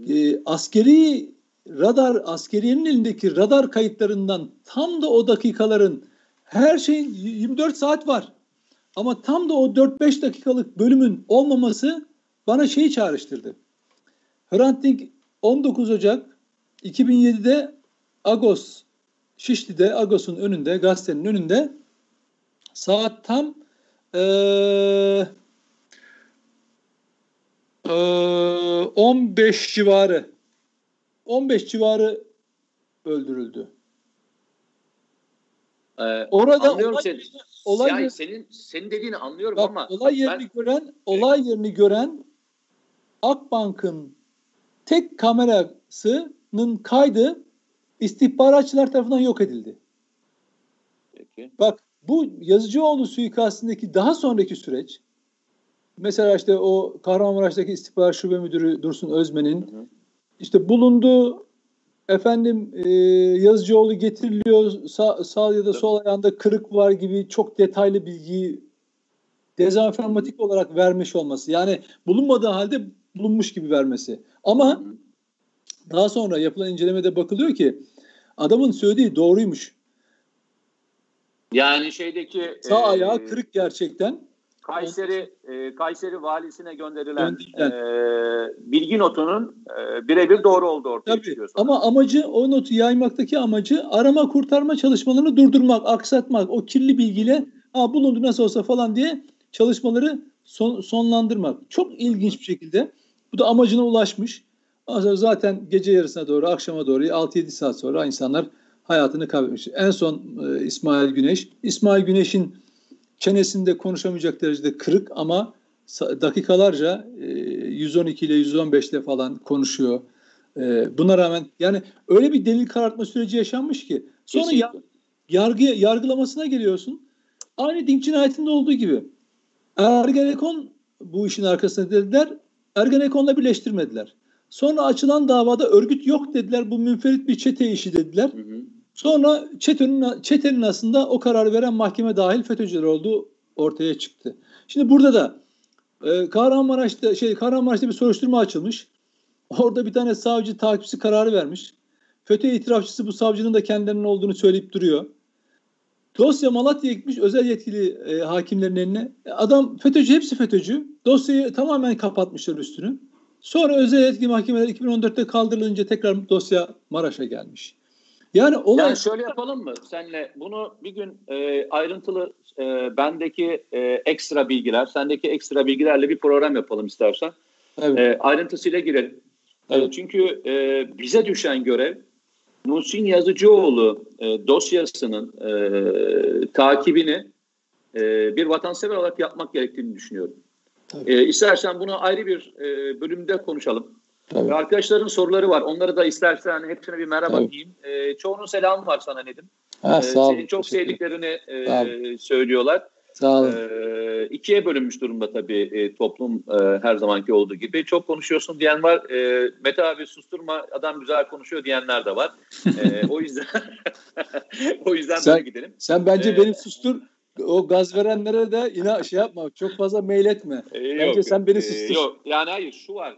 e, askeri radar, askeriyenin elindeki radar kayıtlarından tam da o dakikaların her şeyin 24 saat var. Ama tam da o 4-5 dakikalık bölümün olmaması bana şeyi çağrıştırdı. Hrant Dink 19 Ocak 2007'de Agos Şişli'de Agos'un önünde gazetenin önünde saat tam ee, ee, 15 civarı 15 civarı öldürüldü. Ee, Orada olay, seni. olay yani senin senin dediğini anlıyorum bak, ama olay yerini ben, gören olay yerini gören Akbank'ın tek kamerasının kaydı istihbaratçılar tarafından yok edildi. Peki. Bak bu Yazıcıoğlu suikastindeki daha sonraki süreç mesela işte o Kahramanmaraş'taki istihbarat şube müdürü Dursun Özmen'in işte bulunduğu efendim e, Yazıcıoğlu getiriliyor sağ, sağ ya da sol ayağında kırık var gibi çok detaylı bilgiyi dezenformatik olarak vermiş olması. Yani bulunmadığı halde bulunmuş gibi vermesi. Ama daha sonra yapılan incelemede bakılıyor ki adamın söylediği doğruymuş. Yani şeydeki sağ e, ayağı kırık gerçekten. Kayseri e, Kayseri valisine gönderilen e, bilgi notunun e, birebir doğru olduğu ortaya Tabii, çıkıyor. Sonra. Ama amacı o notu yaymaktaki amacı arama kurtarma çalışmalarını durdurmak, aksatmak. O kirli bilgiyle ha bulundu nasıl olsa falan diye çalışmaları son, sonlandırmak. Çok ilginç bir şekilde bu da amacına ulaşmış. Zaten gece yarısına doğru, akşama doğru 6-7 saat sonra insanlar hayatını kaybetmiş. En son e, İsmail Güneş. İsmail Güneş'in çenesinde konuşamayacak derecede kırık ama dakikalarca e, 112 ile 115 ile falan konuşuyor. E, buna rağmen yani öyle bir delil karartma süreci yaşanmış ki sonra ya, yargı yargılamasına geliyorsun. Aynı Dink cinayetinde olduğu gibi. Ergenekon bu işin arkasında dediler. Ergenekon'la birleştirmediler. Sonra açılan davada örgüt yok dediler. Bu münferit bir çete işi dediler. Hı hı. Sonra çetenin, çetenin aslında o kararı veren mahkeme dahil FETÖ'cüler olduğu ortaya çıktı. Şimdi burada da e, Kahramanmaraş'ta şey Kahramanmaraş'ta bir soruşturma açılmış. Orada bir tane savcı takipçisi kararı vermiş. FETÖ itirafçısı bu savcının da kendilerinin olduğunu söyleyip duruyor. Dosya Malatya'ya gitmiş özel yetkili e, hakimlerin eline. Adam FETÖ'cü, hepsi FETÖ'cü. Dosyayı tamamen kapatmışlar üstünü. Sonra özel yetkili mahkemeler 2014'te kaldırılınca tekrar dosya Maraş'a gelmiş. Yani olay... Yani şöyle yapalım mı senle bunu bir gün e, ayrıntılı e, bendeki e, ekstra bilgiler, sendeki ekstra bilgilerle bir program yapalım istersen. Evet. E, ayrıntısıyla girelim. E, evet. E, çünkü e, bize düşen görev Muhsin Yazıcıoğlu e, dosyasının e, takibini e, bir vatansever olarak yapmak gerektiğini düşünüyorum. E, istersen bunu ayrı bir e, bölümde konuşalım. Tabii. Arkadaşların soruları var. Onları da istersen hepsine bir merhaba Tabii. diyeyim. E, çoğunun selamı var sana Nedim. Ha, e, sağ Senin çok sevdiklerini e, söylüyorlar. Sağ olun. E, ikiye bölünmüş durumda tabii e, toplum e, her zamanki olduğu gibi. Çok konuşuyorsun diyen var. E, Mete abi susturma adam güzel konuşuyor diyenler de var. E, o yüzden o yüzden sen, gidelim. Sen bence ee, beni sustur. O gaz verenlere de yine şey yapma. Çok fazla mail etme. E, bence yok, sen beni sustur. E, yok. Yani hayır şu var.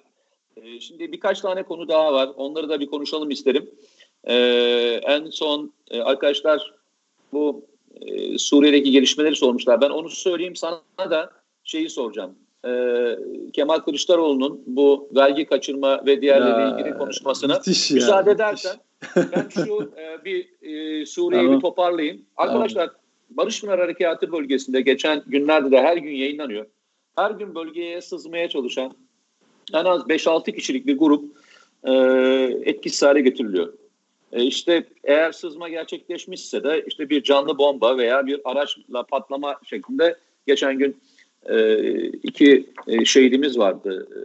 E, şimdi birkaç tane konu daha var. Onları da bir konuşalım isterim. E, en son e, arkadaşlar bu e, Suriye'deki gelişmeleri sormuşlar. Ben onu söyleyeyim sana da şeyi soracağım. E, Kemal Kılıçdaroğlu'nun bu vergi kaçırma ve diğerleriyle ilgili konuşmasını müsaade ya, edersen ben şu e, bir e, Suriye'yi tamam. bir toparlayayım. Arkadaşlar tamam. Barış Pınar Harekatı bölgesinde geçen günlerde de her gün yayınlanıyor. Her gün bölgeye sızmaya çalışan en az 5-6 kişilik bir grup e, etkisiz hale getiriliyor. E işte eğer sızma gerçekleşmişse de işte bir canlı bomba veya bir araçla patlama şeklinde geçen gün e, iki e, şehidimiz vardı e,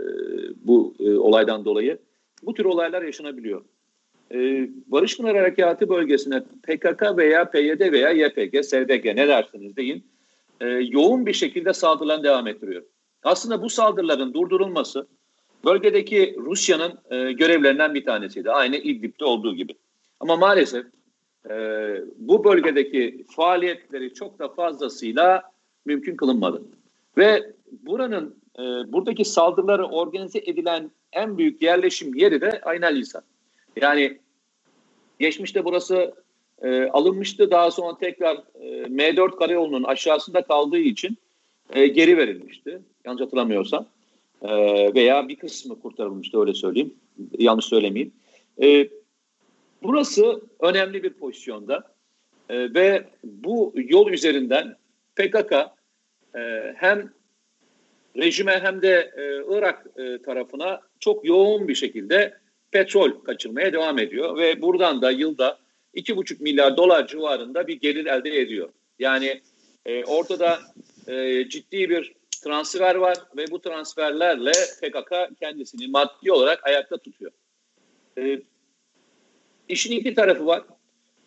bu olaydan dolayı. Bu tür olaylar yaşanabiliyor. E, Barış Pınar Harekatı bölgesine PKK veya PYD veya YPG, SDG ne dersiniz deyin yoğun bir şekilde saldırılan devam ettiriyor. Aslında bu saldırıların durdurulması bölgedeki Rusya'nın görevlerinden bir tanesiydi. Aynı İdlib'de olduğu gibi. Ama maalesef e, bu bölgedeki faaliyetleri çok da fazlasıyla mümkün kılınmadı. Ve buranın e, buradaki saldırıları organize edilen en büyük yerleşim yeri de Aynel Lisan. Yani geçmişte burası e, alınmıştı. Daha sonra tekrar e, M4 karayolunun aşağısında kaldığı için e, geri verilmişti. Yanlış hatırlamıyorsam. E, veya bir kısmı kurtarılmıştı öyle söyleyeyim. Yanlış söylemeyeyim. E, Burası önemli bir pozisyonda e, ve bu yol üzerinden PKK e, hem rejime hem de e, Irak e, tarafına çok yoğun bir şekilde petrol kaçırmaya devam ediyor ve buradan da yılda 2,5 milyar dolar civarında bir gelir elde ediyor. Yani e, ortada e, ciddi bir transfer var ve bu transferlerle PKK kendisini maddi olarak ayakta tutuyor. E, İşin iki tarafı var.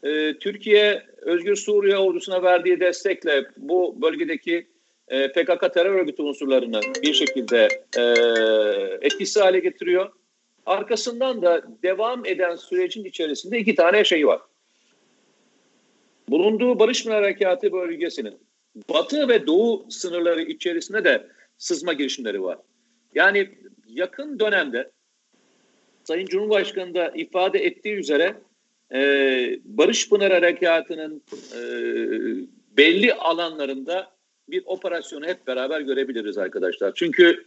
Ee, Türkiye Özgür Suriye ordusuna verdiği destekle bu bölgedeki e, PKK terör örgütü unsurlarını bir şekilde e, etkisiz hale getiriyor. Arkasından da devam eden sürecin içerisinde iki tane şey var. Bulunduğu Barış Harekatı bölgesinin batı ve doğu sınırları içerisinde de sızma girişimleri var. Yani yakın dönemde Sayın Cumhurbaşkanı da ifade ettiği üzere e, Barış Pınar Harekatı'nın e, belli alanlarında bir operasyonu hep beraber görebiliriz arkadaşlar. Çünkü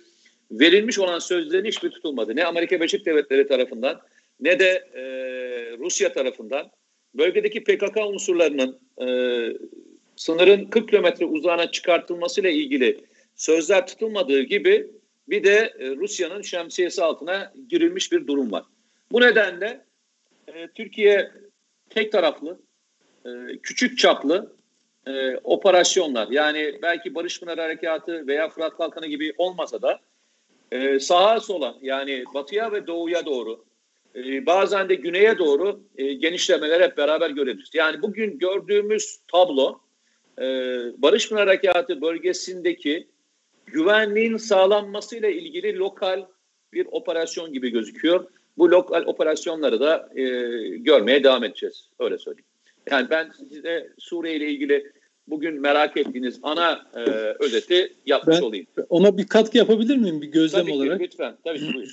verilmiş olan sözlerin hiçbir tutulmadı. Ne Amerika Birleşik Devletleri tarafından ne de e, Rusya tarafından. Bölgedeki PKK unsurlarının e, sınırın 40 kilometre uzağına çıkartılmasıyla ilgili sözler tutulmadığı gibi bir de e, Rusya'nın şemsiyesi altına girilmiş bir durum var. Bu nedenle e, Türkiye tek taraflı, e, küçük çaplı operasyonlar yani belki Barış Pınar Harekatı veya Fırat Kalkanı gibi olmasa da sağa sola yani batıya ve doğuya doğru bazen de güneye doğru genişlemeler hep beraber görebiliriz. Yani bugün gördüğümüz tablo e, Barış Pınar Harekatı bölgesindeki güvenliğin sağlanmasıyla ilgili lokal bir operasyon gibi gözüküyor. Bu lokal operasyonları da e, görmeye devam edeceğiz. Öyle söyleyeyim. Yani ben size Suriye ile ilgili bugün merak ettiğiniz ana e, özeti yapmış ben olayım. Ona bir katkı yapabilir miyim bir gözlem tabii olarak? Ki, lütfen. Tabii ki buyurun.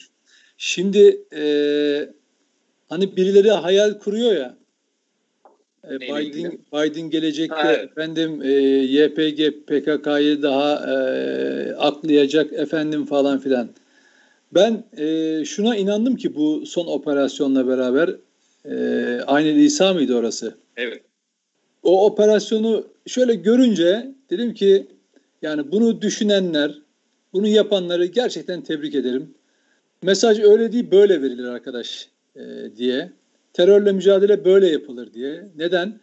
Şimdi e, hani birileri hayal kuruyor ya Biden, Biden gelecekte ha, evet. efendim e, YPG PKK'yı daha e, aklayacak efendim falan filan. Ben e, şuna inandım ki bu son operasyonla beraber e, aynı İsa mıydı orası? Evet. O operasyonu şöyle görünce dedim ki yani bunu düşünenler, bunu yapanları gerçekten tebrik ederim. Mesaj öyle değil böyle verilir arkadaş e, diye. Terörle mücadele böyle yapılır diye. Neden?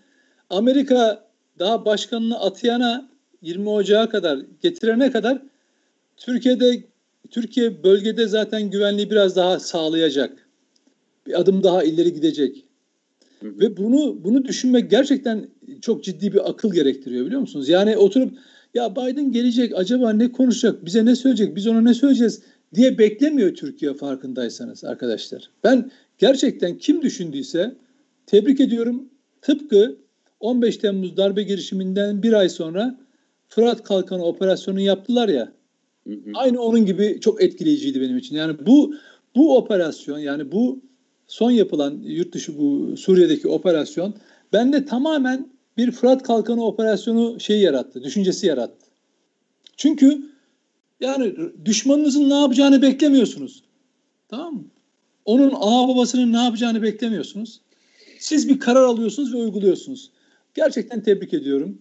Amerika daha başkanını atayana 20 Ocağı kadar getirene kadar Türkiye'de Türkiye bölgede zaten güvenliği biraz daha sağlayacak. Bir adım daha ileri gidecek. Hı hı. Ve bunu bunu düşünmek gerçekten çok ciddi bir akıl gerektiriyor biliyor musunuz? Yani oturup ya Biden gelecek acaba ne konuşacak bize ne söyleyecek biz ona ne söyleyeceğiz diye beklemiyor Türkiye farkındaysanız arkadaşlar. Ben gerçekten kim düşündüyse tebrik ediyorum. Tıpkı 15 Temmuz darbe girişiminden bir ay sonra Fırat Kalkanı operasyonu yaptılar ya. Hı hı. Aynı onun gibi çok etkileyiciydi benim için. Yani bu bu operasyon yani bu son yapılan yurt dışı bu Suriye'deki operasyon bende tamamen bir Fırat Kalkanı operasyonu şeyi yarattı, düşüncesi yarattı. Çünkü yani düşmanınızın ne yapacağını beklemiyorsunuz. Tamam mı? Onun ana babasının ne yapacağını beklemiyorsunuz. Siz bir karar alıyorsunuz ve uyguluyorsunuz. Gerçekten tebrik ediyorum.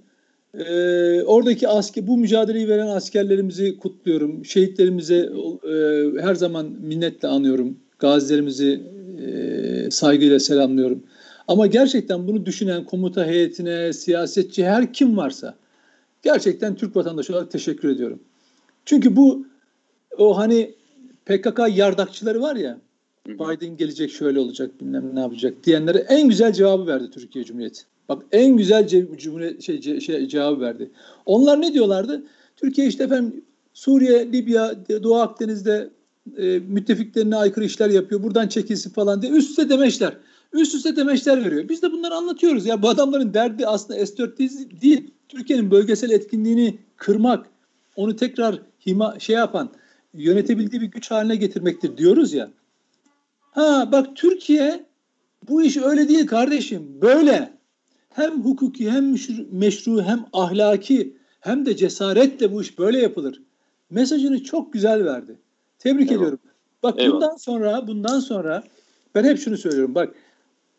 Ee, oradaki asker, bu mücadeleyi veren askerlerimizi kutluyorum. Şehitlerimize e, her zaman minnetle anıyorum. Gazilerimizi e, saygıyla selamlıyorum. Ama gerçekten bunu düşünen komuta heyetine, siyasetçi her kim varsa gerçekten Türk vatandaşı olarak teşekkür ediyorum. Çünkü bu o hani PKK yardakçıları var ya Biden gelecek şöyle olacak bilmem ne yapacak diyenlere en güzel cevabı verdi Türkiye Cumhuriyeti. Bak en güzel ce- cumhuriyet şey, ce- şey cevabı verdi. Onlar ne diyorlardı? Türkiye işte efendim Suriye, Libya, Doğu Akdeniz'de e, müttefiklerine aykırı işler yapıyor. Buradan çekilsin falan diye üst üste demeçler. Üst üste demeçler veriyor. Biz de bunları anlatıyoruz. Ya bu adamların derdi aslında S-400 değil. Türkiye'nin bölgesel etkinliğini kırmak, onu tekrar hima, şey yapan, yönetebildiği bir güç haline getirmektir diyoruz ya. Ha bak Türkiye bu iş öyle değil kardeşim. Böyle. Hem hukuki hem meşru hem ahlaki hem de cesaretle bu iş böyle yapılır. Mesajını çok güzel verdi. Tebrik Eyvallah. ediyorum. Bak Eyvallah. bundan sonra bundan sonra ben hep şunu söylüyorum. Bak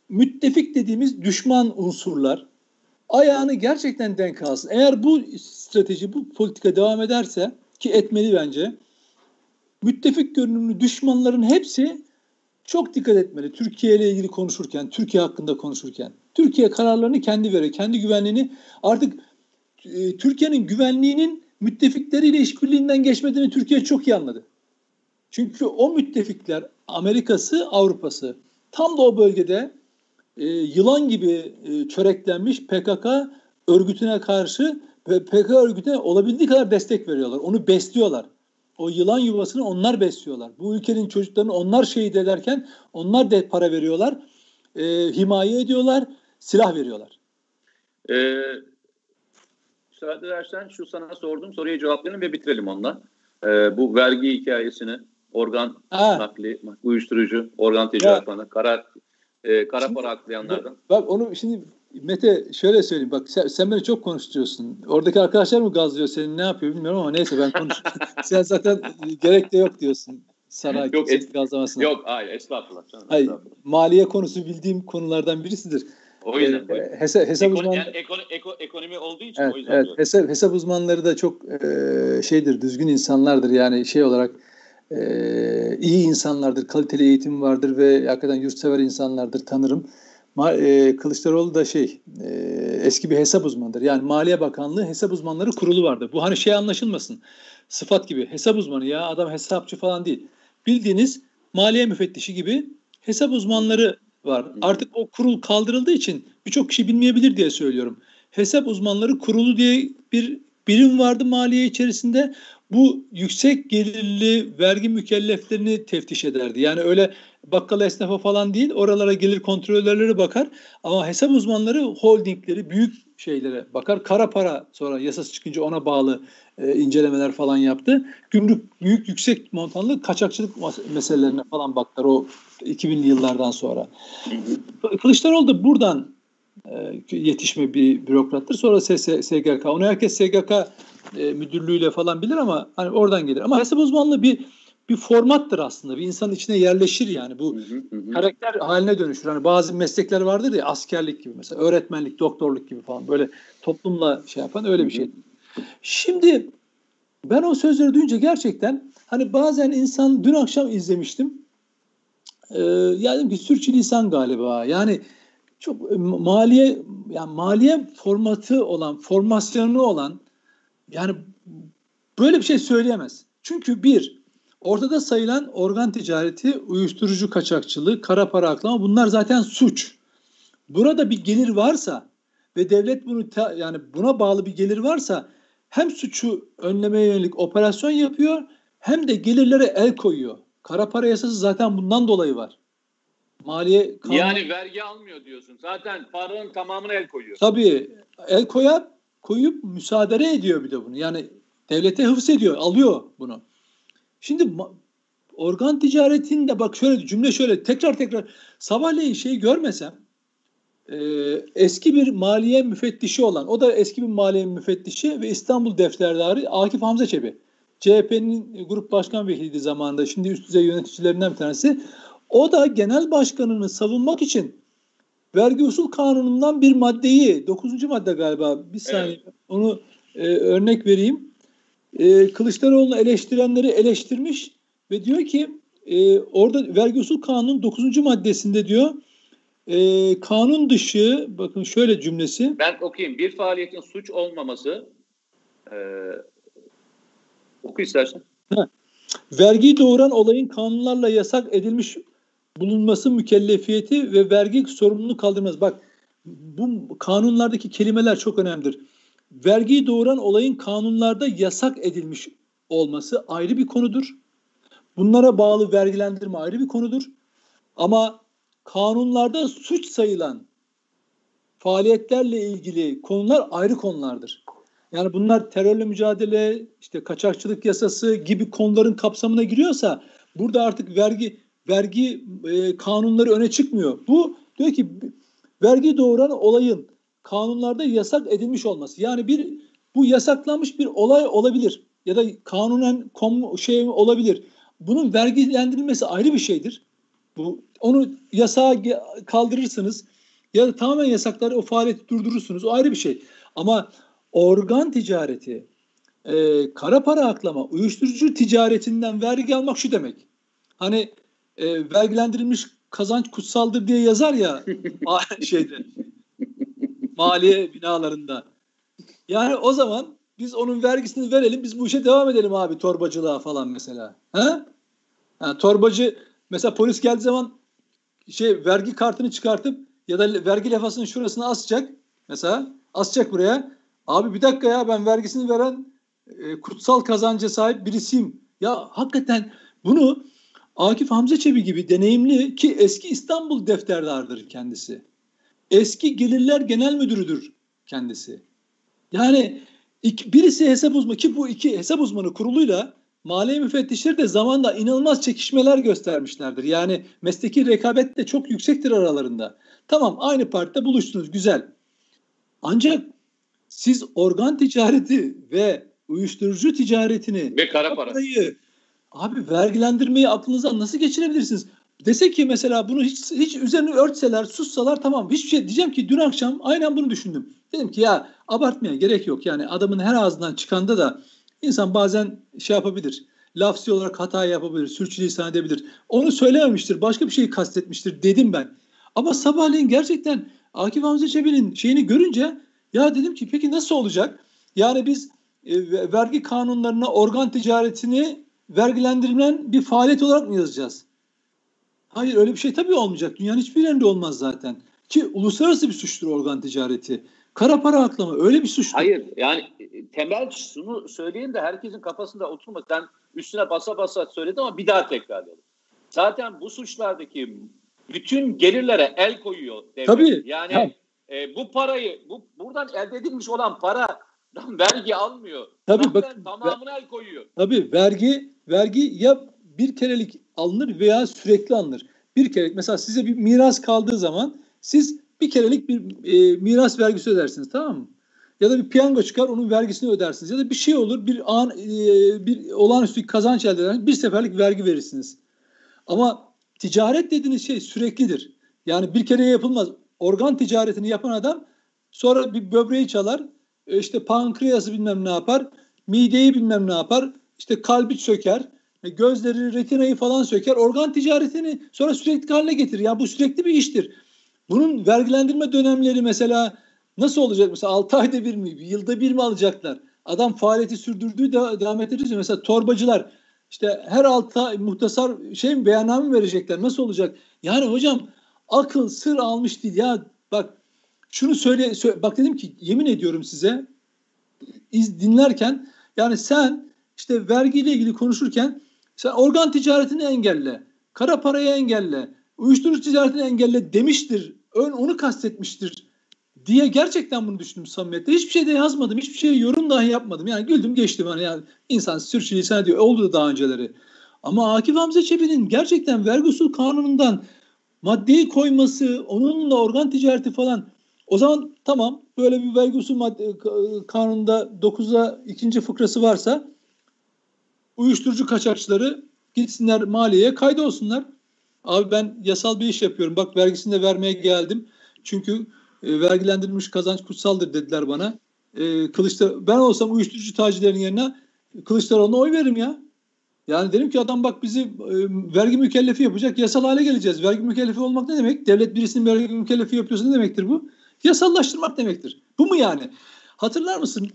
müttefik dediğimiz düşman unsurlar ayağını gerçekten denk alsın. Eğer bu strateji, bu politika devam ederse ki etmeli bence müttefik görünümlü düşmanların hepsi çok dikkat etmeli. Türkiye ile ilgili konuşurken, Türkiye hakkında konuşurken. Türkiye kararlarını kendi veriyor. Kendi güvenliğini artık e, Türkiye'nin güvenliğinin müttefikleriyle işbirliğinden geçmediğini Türkiye çok iyi anladı. Çünkü o müttefikler Amerika'sı, Avrupa'sı tam da o bölgede e, yılan gibi e, çöreklenmiş PKK örgütüne karşı ve PKK örgütüne olabildiği kadar destek veriyorlar. Onu besliyorlar. O yılan yuvasını onlar besliyorlar. Bu ülkenin çocuklarını onlar şehit ederken onlar da para veriyorlar. E, himaye ediyorlar, silah veriyorlar. Ee, müsaade edersen şu sana sorduğum soruyu cevaplayalım ve bitirelim onunla. Ee, bu vergi hikayesini, organ ha. nakli, uyuşturucu, organ ticaretlerine, karar e, kara para aklayanlardan. Bak onu şimdi Mete şöyle söyleyeyim bak sen, sen beni çok konuşturuyorsun. Oradaki arkadaşlar mı gazlıyor seni ne yapıyor bilmiyorum ama neyse ben konuş. sen zaten gerek de yok diyorsun sana yok, es- gazlamasına. Yok hayır estağfurullah. Canım, hayır, estağfurullah. Maliye konusu bildiğim konulardan birisidir. O yüzden. Ee, hesap, hesap Ekon, uzman... yani ekonomi, ekonomi olduğu için evet, o yüzden. Evet, hesap, hesap uzmanları da çok e, şeydir, düzgün insanlardır. Yani şey olarak e, iyi insanlardır, kaliteli eğitim vardır ve hakikaten yurtsever insanlardır tanırım. E, Kılıçdaroğlu da şey e, eski bir hesap uzmanıdır. Yani Maliye Bakanlığı hesap uzmanları kurulu vardı. Bu hani şey anlaşılmasın. Sıfat gibi hesap uzmanı ya adam hesapçı falan değil. Bildiğiniz maliye müfettişi gibi hesap uzmanları var. Artık o kurul kaldırıldığı için birçok kişi bilmeyebilir diye söylüyorum. Hesap uzmanları kurulu diye bir birim vardı maliye içerisinde bu yüksek gelirli vergi mükelleflerini teftiş ederdi. Yani öyle bakkal esnafa falan değil oralara gelir kontrolörleri bakar ama hesap uzmanları holdingleri büyük şeylere bakar. Kara para sonra yasası çıkınca ona bağlı e, incelemeler falan yaptı. Gümrük büyük yüksek montanlı kaçakçılık meselelerine falan baktılar o 2000'li yıllardan sonra. Kılıçdaroğlu da buradan yetişme bir bürokrattır. Sonra SGK. Onu herkes SGK e, müdürlüğüyle falan bilir ama hani oradan gelir. Ama hesap uzmanlığı bir bir formattır aslında. Bir insanın içine yerleşir yani. Bu hı hı. karakter haline dönüşür. Hani bazı meslekler vardır ya askerlik gibi mesela öğretmenlik, doktorluk gibi falan böyle toplumla şey yapan öyle bir şey. Şimdi ben o sözleri duyunca gerçekten hani bazen insan dün akşam izlemiştim. Ee, yani ki sürçülisan galiba. Yani çok e, maliye yani maliye formatı olan, formasyonu olan yani böyle bir şey söyleyemez. Çünkü bir, ortada sayılan organ ticareti, uyuşturucu kaçakçılığı, kara para aklama bunlar zaten suç. Burada bir gelir varsa ve devlet bunu ta, yani buna bağlı bir gelir varsa hem suçu önlemeye yönelik operasyon yapıyor hem de gelirlere el koyuyor. Kara para yasası zaten bundan dolayı var. Maliye kanun... Yani vergi almıyor diyorsun. Zaten paranın tamamını el koyuyor. Tabii el koyup koyup müsaade ediyor bir de bunu. Yani devlete hıfz ediyor, alıyor bunu. Şimdi organ ticaretinde bak şöyle cümle şöyle tekrar tekrar sabahleyin şeyi görmesem e, eski bir maliye müfettişi olan o da eski bir maliye müfettişi ve İstanbul defterdarı Akif Hamza Çebi. CHP'nin grup başkan vekiliydi zamanında. Şimdi üst düzey yöneticilerinden bir tanesi. O da genel başkanını savunmak için vergi usul kanunundan bir maddeyi, dokuzuncu madde galiba bir saniye evet. onu e, örnek vereyim. E, Kılıçdaroğlu'nu eleştirenleri eleştirmiş ve diyor ki e, orada vergi usul kanunun dokuzuncu maddesinde diyor e, kanun dışı bakın şöyle cümlesi. Ben okuyayım. Bir faaliyetin suç olmaması e, oku istersen. Ha. Vergiyi doğuran olayın kanunlarla yasak edilmiş bulunması mükellefiyeti ve vergi sorumluluğunu kaldırmaz. Bak bu kanunlardaki kelimeler çok önemlidir. Vergiyi doğuran olayın kanunlarda yasak edilmiş olması ayrı bir konudur. Bunlara bağlı vergilendirme ayrı bir konudur. Ama kanunlarda suç sayılan faaliyetlerle ilgili konular ayrı konulardır. Yani bunlar terörle mücadele, işte kaçakçılık yasası gibi konuların kapsamına giriyorsa burada artık vergi vergi e, kanunları öne çıkmıyor. Bu diyor ki vergi doğuran olayın kanunlarda yasak edilmiş olması. Yani bir bu yasaklanmış bir olay olabilir ya da kanunen kom, şey olabilir. Bunun vergilendirilmesi ayrı bir şeydir. Bu onu yasağa kaldırırsınız ya da tamamen yasaklar o faaliyeti durdurursunuz. O ayrı bir şey. Ama organ ticareti, e, kara para aklama, uyuşturucu ticaretinden vergi almak şu demek. Hani e, vergilendirilmiş kazanç kutsaldır diye yazar ya şeyde maliye binalarında. Yani o zaman biz onun vergisini verelim biz bu işe devam edelim abi torbacılığa falan mesela. Ha? Yani torbacı mesela polis geldiği zaman şey vergi kartını çıkartıp ya da vergi lefasının şurasına asacak mesela asacak buraya. Abi bir dakika ya ben vergisini veren e, kutsal kazanca sahip birisiyim. Ya hakikaten bunu Akif Hamza Çebi gibi deneyimli ki eski İstanbul defterdardır kendisi. Eski Gelirler Genel Müdürüdür kendisi. Yani iki, birisi hesap uzmanı ki bu iki hesap uzmanı kuruluyla maliye müfettişleri de zamanda inanılmaz çekişmeler göstermişlerdir. Yani mesleki rekabet de çok yüksektir aralarında. Tamam aynı partide buluştunuz güzel. Ancak siz organ ticareti ve uyuşturucu ticaretini ve kara para Abi vergilendirmeyi aklınıza nasıl geçirebilirsiniz? Dese ki mesela bunu hiç, hiç üzerine örtseler, sussalar tamam hiçbir şey diyeceğim ki dün akşam aynen bunu düşündüm. Dedim ki ya abartmaya gerek yok. Yani adamın her ağzından çıkanda da insan bazen şey yapabilir. Lafsi olarak hata yapabilir, sürçülisan edebilir. Onu söylememiştir, başka bir şeyi kastetmiştir dedim ben. Ama sabahleyin gerçekten Akif Hamza Çebi'nin şeyini görünce ya dedim ki peki nasıl olacak? Yani biz e, vergi kanunlarına organ ticaretini vergilendirilen bir faaliyet olarak mı yazacağız? Hayır öyle bir şey tabii olmayacak. Dünyanın hiçbir yerinde olmaz zaten. Ki uluslararası bir suçtur organ ticareti. Kara para aklama öyle bir suçtur. Hayır yani temel şunu söyleyeyim de herkesin kafasında oturma. Sen üstüne basa basa söyledin ama bir daha tekrarlayalım. Zaten bu suçlardaki bütün gelirlere el koyuyor devlet. Tabii. Yani e, bu parayı bu buradan elde edilmiş olan para vergi almıyor. Tabii bak, tamamını el koyuyor. Tabii vergi vergi ya bir kerelik alınır veya sürekli alınır. Bir kerelik mesela size bir miras kaldığı zaman siz bir kerelik bir e, miras vergisi ödersiniz tamam mı? Ya da bir piyango çıkar onun vergisini ödersiniz. Ya da bir şey olur bir an e, bir olağanüstü kazanç elde eder bir seferlik vergi verirsiniz. Ama ticaret dediğiniz şey süreklidir. Yani bir kere yapılmaz. Organ ticaretini yapan adam sonra bir böbreği çalar e, işte pankreası bilmem ne yapar, mideyi bilmem ne yapar, işte kalbi söker, e, gözleri, retinayı falan söker. Organ ticaretini sonra sürekli haline getirir. Ya bu sürekli bir iştir. Bunun vergilendirme dönemleri mesela nasıl olacak? Mesela 6 ayda bir mi, yılda bir mi alacaklar? adam faaliyeti sürdürdüğü de devam ettirecek. Mesela torbacılar işte her alta muhtasar şey mi beyanname verecekler? Nasıl olacak? Yani hocam akıl sır almış değil. Ya bak şunu söyle, söyle bak dedim ki yemin ediyorum size iz dinlerken yani sen işte vergiyle ilgili konuşurken sen organ ticaretini engelle, kara parayı engelle, uyuşturucu ticaretini engelle demiştir. Ön onu kastetmiştir diye gerçekten bunu düşündüm samimiyette. Hiçbir şey de yazmadım. Hiçbir şey yorum dahi yapmadım. Yani güldüm geçtim. Hani yani insan sürçülisan diyor. Oldu da daha önceleri. Ama Akif Hamza Çebi'nin gerçekten vergi usul kanunundan maddeyi koyması, onunla organ ticareti falan o zaman tamam böyle bir vergi usul madde, kanununda 9'a ikinci fıkrası varsa uyuşturucu kaçakçıları gitsinler maliyeye kaydolsunlar. Abi ben yasal bir iş yapıyorum. Bak vergisini de vermeye geldim. Çünkü e, vergilendirilmiş kazanç kutsaldır dediler bana. E, Kılıçlar, ben olsam uyuşturucu tacirlerin yerine Kılıçdaroğlu'na oy veririm ya. Yani derim ki adam bak bizi e, vergi mükellefi yapacak. Yasal hale geleceğiz. Vergi mükellefi olmak ne demek? Devlet birisinin vergi mükellefi yapıyorsa ne demektir bu? Yasallaştırmak demektir. Bu mu yani? Hatırlar mısın?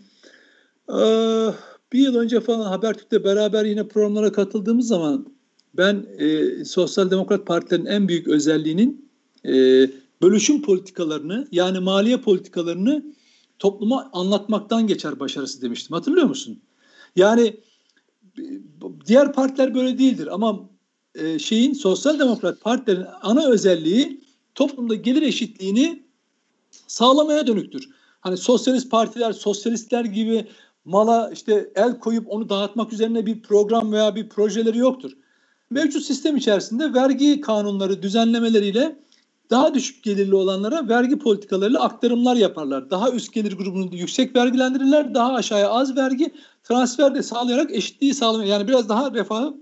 Ee, bir yıl önce falan Habertürk'te beraber yine programlara katıldığımız zaman ben e, Sosyal Demokrat Partilerin en büyük özelliğinin e, bölüşüm politikalarını yani maliye politikalarını topluma anlatmaktan geçer başarısı demiştim. Hatırlıyor musun? Yani diğer partiler böyle değildir ama e, şeyin Sosyal Demokrat Partilerin ana özelliği toplumda gelir eşitliğini sağlamaya dönüktür. Hani sosyalist partiler, sosyalistler gibi mala işte el koyup onu dağıtmak üzerine bir program veya bir projeleri yoktur. Mevcut sistem içerisinde vergi kanunları düzenlemeleriyle daha düşük gelirli olanlara vergi politikalarıyla aktarımlar yaparlar. Daha üst gelir grubunu yüksek vergilendirirler. Daha aşağıya az vergi transfer de sağlayarak eşitliği sağlamaya yani biraz daha refahı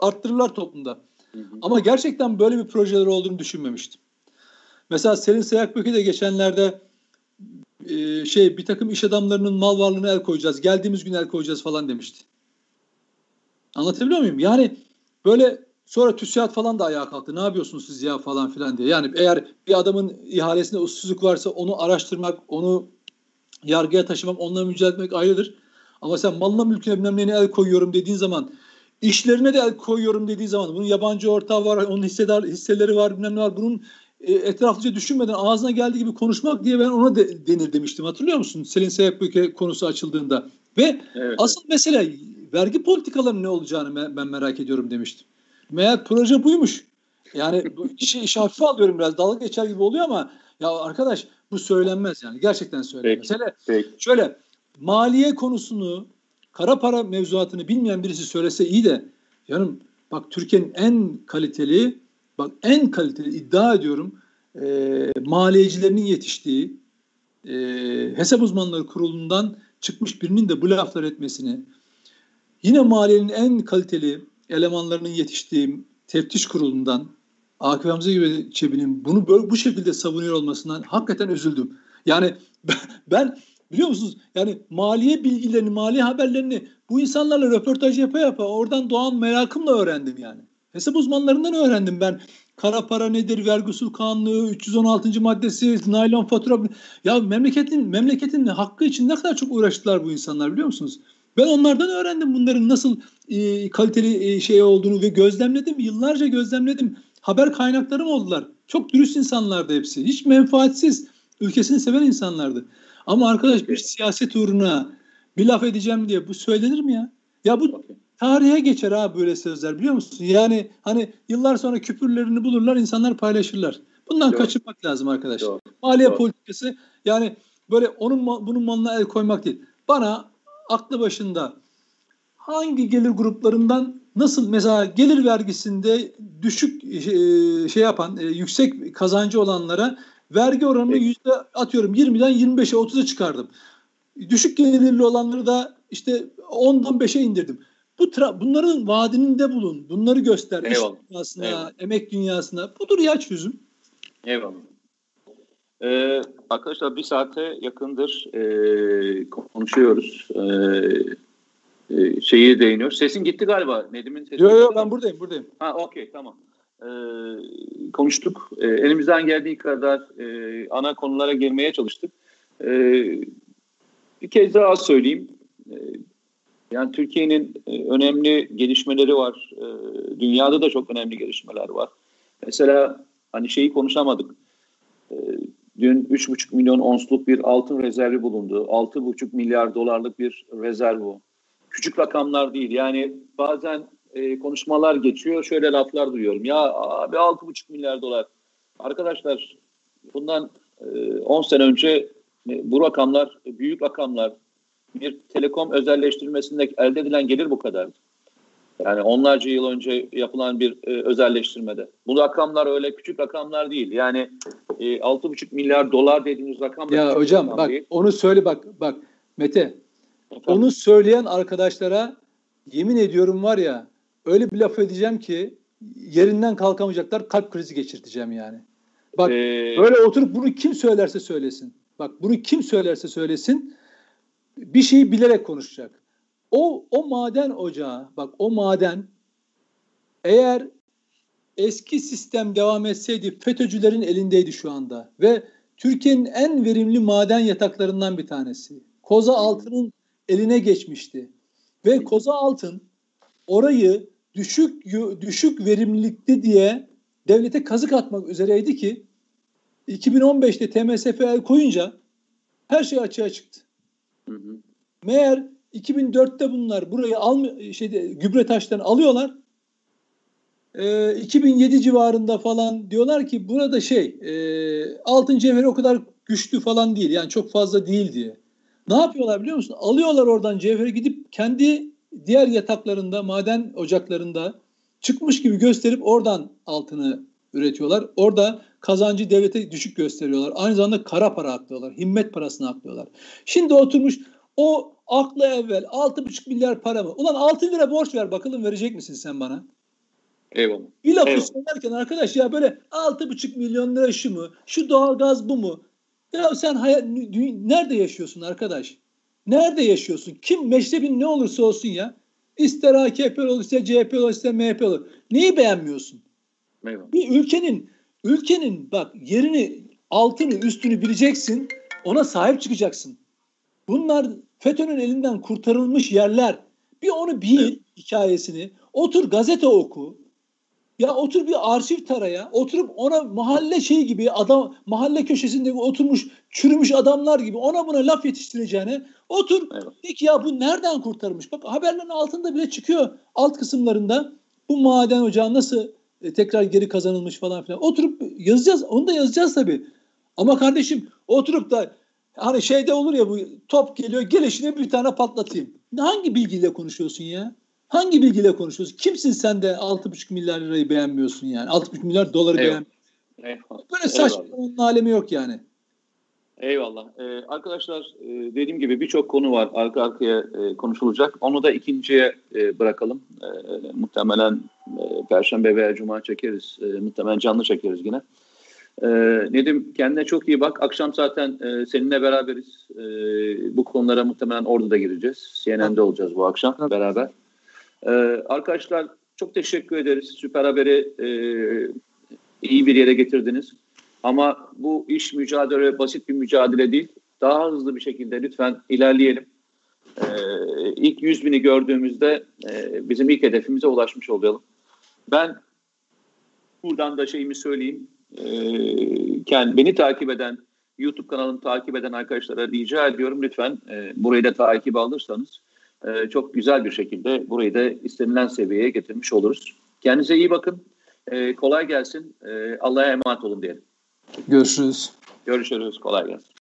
arttırırlar toplumda. Hı hı. Ama gerçekten böyle bir projeler olduğunu düşünmemiştim. Mesela Selin Seyakböke de geçenlerde e, şey bir takım iş adamlarının mal varlığına el koyacağız. Geldiğimiz gün el koyacağız falan demişti. Anlatabiliyor muyum? Yani böyle sonra TÜSİAD falan da ayağa kalktı. Ne yapıyorsunuz siz ya falan filan diye. Yani eğer bir adamın ihalesinde usulsüzlük varsa onu araştırmak, onu yargıya taşımak, onunla mücadele etmek ayrıdır. Ama sen malına mülküne bilmem neyine el koyuyorum dediğin zaman işlerine de el koyuyorum dediği zaman bunun yabancı ortağı var, onun hissedar, hisseleri var, bilmem ne var. Bunun etraflıca düşünmeden ağzına geldiği gibi konuşmak diye ben ona de, denir demiştim. Hatırlıyor musun? Selin Seyakböke konusu açıldığında. Ve evet. asıl mesele vergi politikalarının ne olacağını ben merak ediyorum demiştim. Meğer proje buymuş. Yani işi, işi hafife alıyorum biraz. Dalga geçer gibi oluyor ama ya arkadaş bu söylenmez yani. Gerçekten söylenmez. Peki, Hele peki. şöyle maliye konusunu kara para mevzuatını bilmeyen birisi söylese iyi de canım bak Türkiye'nin en kaliteli bak en kaliteli iddia ediyorum e, maliyecilerinin yetiştiği e, hesap uzmanları kurulundan çıkmış birinin de bu laflar etmesini yine maliyenin en kaliteli elemanlarının yetiştiği teftiş kurulundan Akif Hamza gibi Çebi'nin bunu böyle, bu şekilde savunuyor olmasından hakikaten üzüldüm. Yani ben biliyor musunuz yani maliye bilgilerini, maliye haberlerini bu insanlarla röportaj yapa yapa oradan doğan merakımla öğrendim yani. Hesap uzmanlarından öğrendim ben. Kara para nedir, vergi usul kanunu, 316. maddesi, naylon fatura. Ya memleketin memleketin hakkı için ne kadar çok uğraştılar bu insanlar biliyor musunuz? Ben onlardan öğrendim bunların nasıl e, kaliteli e, şey olduğunu ve gözlemledim. Yıllarca gözlemledim. Haber kaynaklarım oldular. Çok dürüst insanlardı hepsi. Hiç menfaatsiz, ülkesini seven insanlardı. Ama arkadaş bir siyaset uğruna bir laf edeceğim diye bu söylenir mi ya? Ya bu tarihe geçer ha böyle sözler biliyor musun? Yani hani yıllar sonra küpürlerini bulurlar, insanlar paylaşırlar. Bundan Doğru. kaçınmak lazım arkadaş. Doğru. Maliye Doğru. politikası yani böyle onun bunun malına el koymak değil. Bana aklı başında hangi gelir gruplarından nasıl mesela gelir vergisinde düşük e, şey yapan e, yüksek kazancı olanlara vergi oranını yüzde atıyorum 20'den 25'e 30'a çıkardım. Düşük gelirli olanları da işte 10'dan 5'e indirdim. Bu tra- bunların vaadinde bulun. Bunları göster. Eyvallah. İş dünyasına, Eyvallah. emek dünyasına. Budur ya çözüm. Eyvallah. Ee, arkadaşlar bir saate yakındır e, konuşuyoruz. E, e, şeyi değiniyor. Sesin gitti galiba. Nedim'in sesi. Yok yok ben buradayım buradayım. Ha okey tamam. E, konuştuk. E, elimizden geldiği kadar e, ana konulara girmeye çalıştık. E, bir kez daha söyleyeyim. Yani Türkiye'nin e, önemli gelişmeleri var. E, dünyada da çok önemli gelişmeler var. Mesela hani şeyi konuşamadık. E, dün 3,5 milyon onsluk bir altın rezervi bulundu. 6,5 milyar dolarlık bir rezerv bu. Küçük rakamlar değil. Yani bazen konuşmalar geçiyor. Şöyle laflar duyuyorum. Ya abi 6,5 milyar dolar. Arkadaşlar bundan e, 10 sene önce bu rakamlar büyük rakamlar bir telekom özelleştirmesinde elde edilen gelir bu kadar. Yani onlarca yıl önce yapılan bir e, özelleştirmede. Bu rakamlar öyle küçük rakamlar değil. Yani e, 6,5 milyar dolar dediğiniz rakam Ya hocam bak değil. onu söyle bak bak Mete. Efendim? Onu söyleyen arkadaşlara yemin ediyorum var ya öyle bir laf edeceğim ki yerinden kalkamayacaklar kalp krizi geçirteceğim yani. Bak ee, böyle oturup bunu kim söylerse söylesin. Bak bunu kim söylerse söylesin bir şeyi bilerek konuşacak. O o maden ocağı bak o maden eğer eski sistem devam etseydi FETÖ'cülerin elindeydi şu anda ve Türkiye'nin en verimli maden yataklarından bir tanesi. Koza Altın'ın eline geçmişti. Ve Koza Altın orayı düşük düşük verimlilikte diye devlete kazık atmak üzereydi ki 2015'te TMSF koyunca her şey açığa çıktı. Hı hı. Meğer 2004'te bunlar burayı al şeyde gübre taştan alıyorlar. E, 2007 civarında falan diyorlar ki burada şey e, altın cevheri o kadar güçlü falan değil. Yani çok fazla değil diye. Ne yapıyorlar biliyor musun? Alıyorlar oradan cevheri gidip kendi diğer yataklarında, maden ocaklarında çıkmış gibi gösterip oradan altını üretiyorlar. Orada kazancı devlete düşük gösteriyorlar. Aynı zamanda kara para aklıyorlar. Himmet parasını aklıyorlar. Şimdi oturmuş o akla evvel 6,5 milyar para mı? Ulan 6 lira borç ver bakalım verecek misin sen bana? Eyvallah. Bir lafı Eyvallah. söylerken arkadaş ya böyle 6,5 milyon lira şu mu? Şu doğalgaz bu mu? Ya sen hayat, nerede yaşıyorsun arkadaş? Nerede yaşıyorsun? Kim meşrebin ne olursa olsun ya. İster AKP olur, ister CHP olur, ister MHP olur. Neyi beğenmiyorsun? Eyvallah. Bir ülkenin ülkenin bak yerini, altını, üstünü bileceksin. Ona sahip çıkacaksın. Bunlar FETÖ'nün elinden kurtarılmış yerler. Bir onu bil evet. hikayesini. Otur gazete oku. Ya otur bir arşiv taraya. Oturup ona mahalle şey gibi adam mahalle köşesinde oturmuş çürümüş adamlar gibi ona buna laf yetiştireceğine otur. Evet. Peki ya bu nereden kurtarılmış? Bak haberlerin altında bile çıkıyor alt kısımlarında. Bu maden ocağı nasıl e, tekrar geri kazanılmış falan filan. Oturup yazacağız. Onu da yazacağız tabii. Ama kardeşim oturup da Hani şeyde olur ya bu top geliyor gelişine bir tane patlatayım. Hangi bilgiyle konuşuyorsun ya? Hangi bilgiyle konuşuyorsun? Kimsin sen de 6,5 milyar lirayı beğenmiyorsun yani? 6,5 milyar doları evet. beğenmiyorsun. Böyle saçmalığın alemi yok yani. Eyvallah. Ee, arkadaşlar e, dediğim gibi birçok konu var arka arkaya e, konuşulacak. Onu da ikinciye e, bırakalım. E, muhtemelen e, Perşembe veya Cuma çekeriz. E, muhtemelen canlı çekeriz yine. E, Nedim kendine çok iyi bak. Akşam zaten e, seninle beraberiz. E, bu konulara muhtemelen orada da gireceğiz. CNN'de olacağız bu akşam evet. beraber. E, arkadaşlar çok teşekkür ederiz. Süper Haber'i e, iyi bir yere getirdiniz. Ama bu iş mücadele basit bir mücadele değil. Daha hızlı bir şekilde lütfen ilerleyelim. Ee, ilk 100 bini gördüğümüzde e, bizim ilk hedefimize ulaşmış olalım. Ben buradan da şeyimi söyleyeyim e, beni takip eden, YouTube kanalını takip eden arkadaşlara rica ediyorum lütfen e, burayı da takip alırsanız e, çok güzel bir şekilde burayı da istenilen seviyeye getirmiş oluruz. Kendinize iyi bakın. E, kolay gelsin. E, Allah'a emanet olun diyelim. Görüşürüz. Görüşürüz. Kolay gelsin.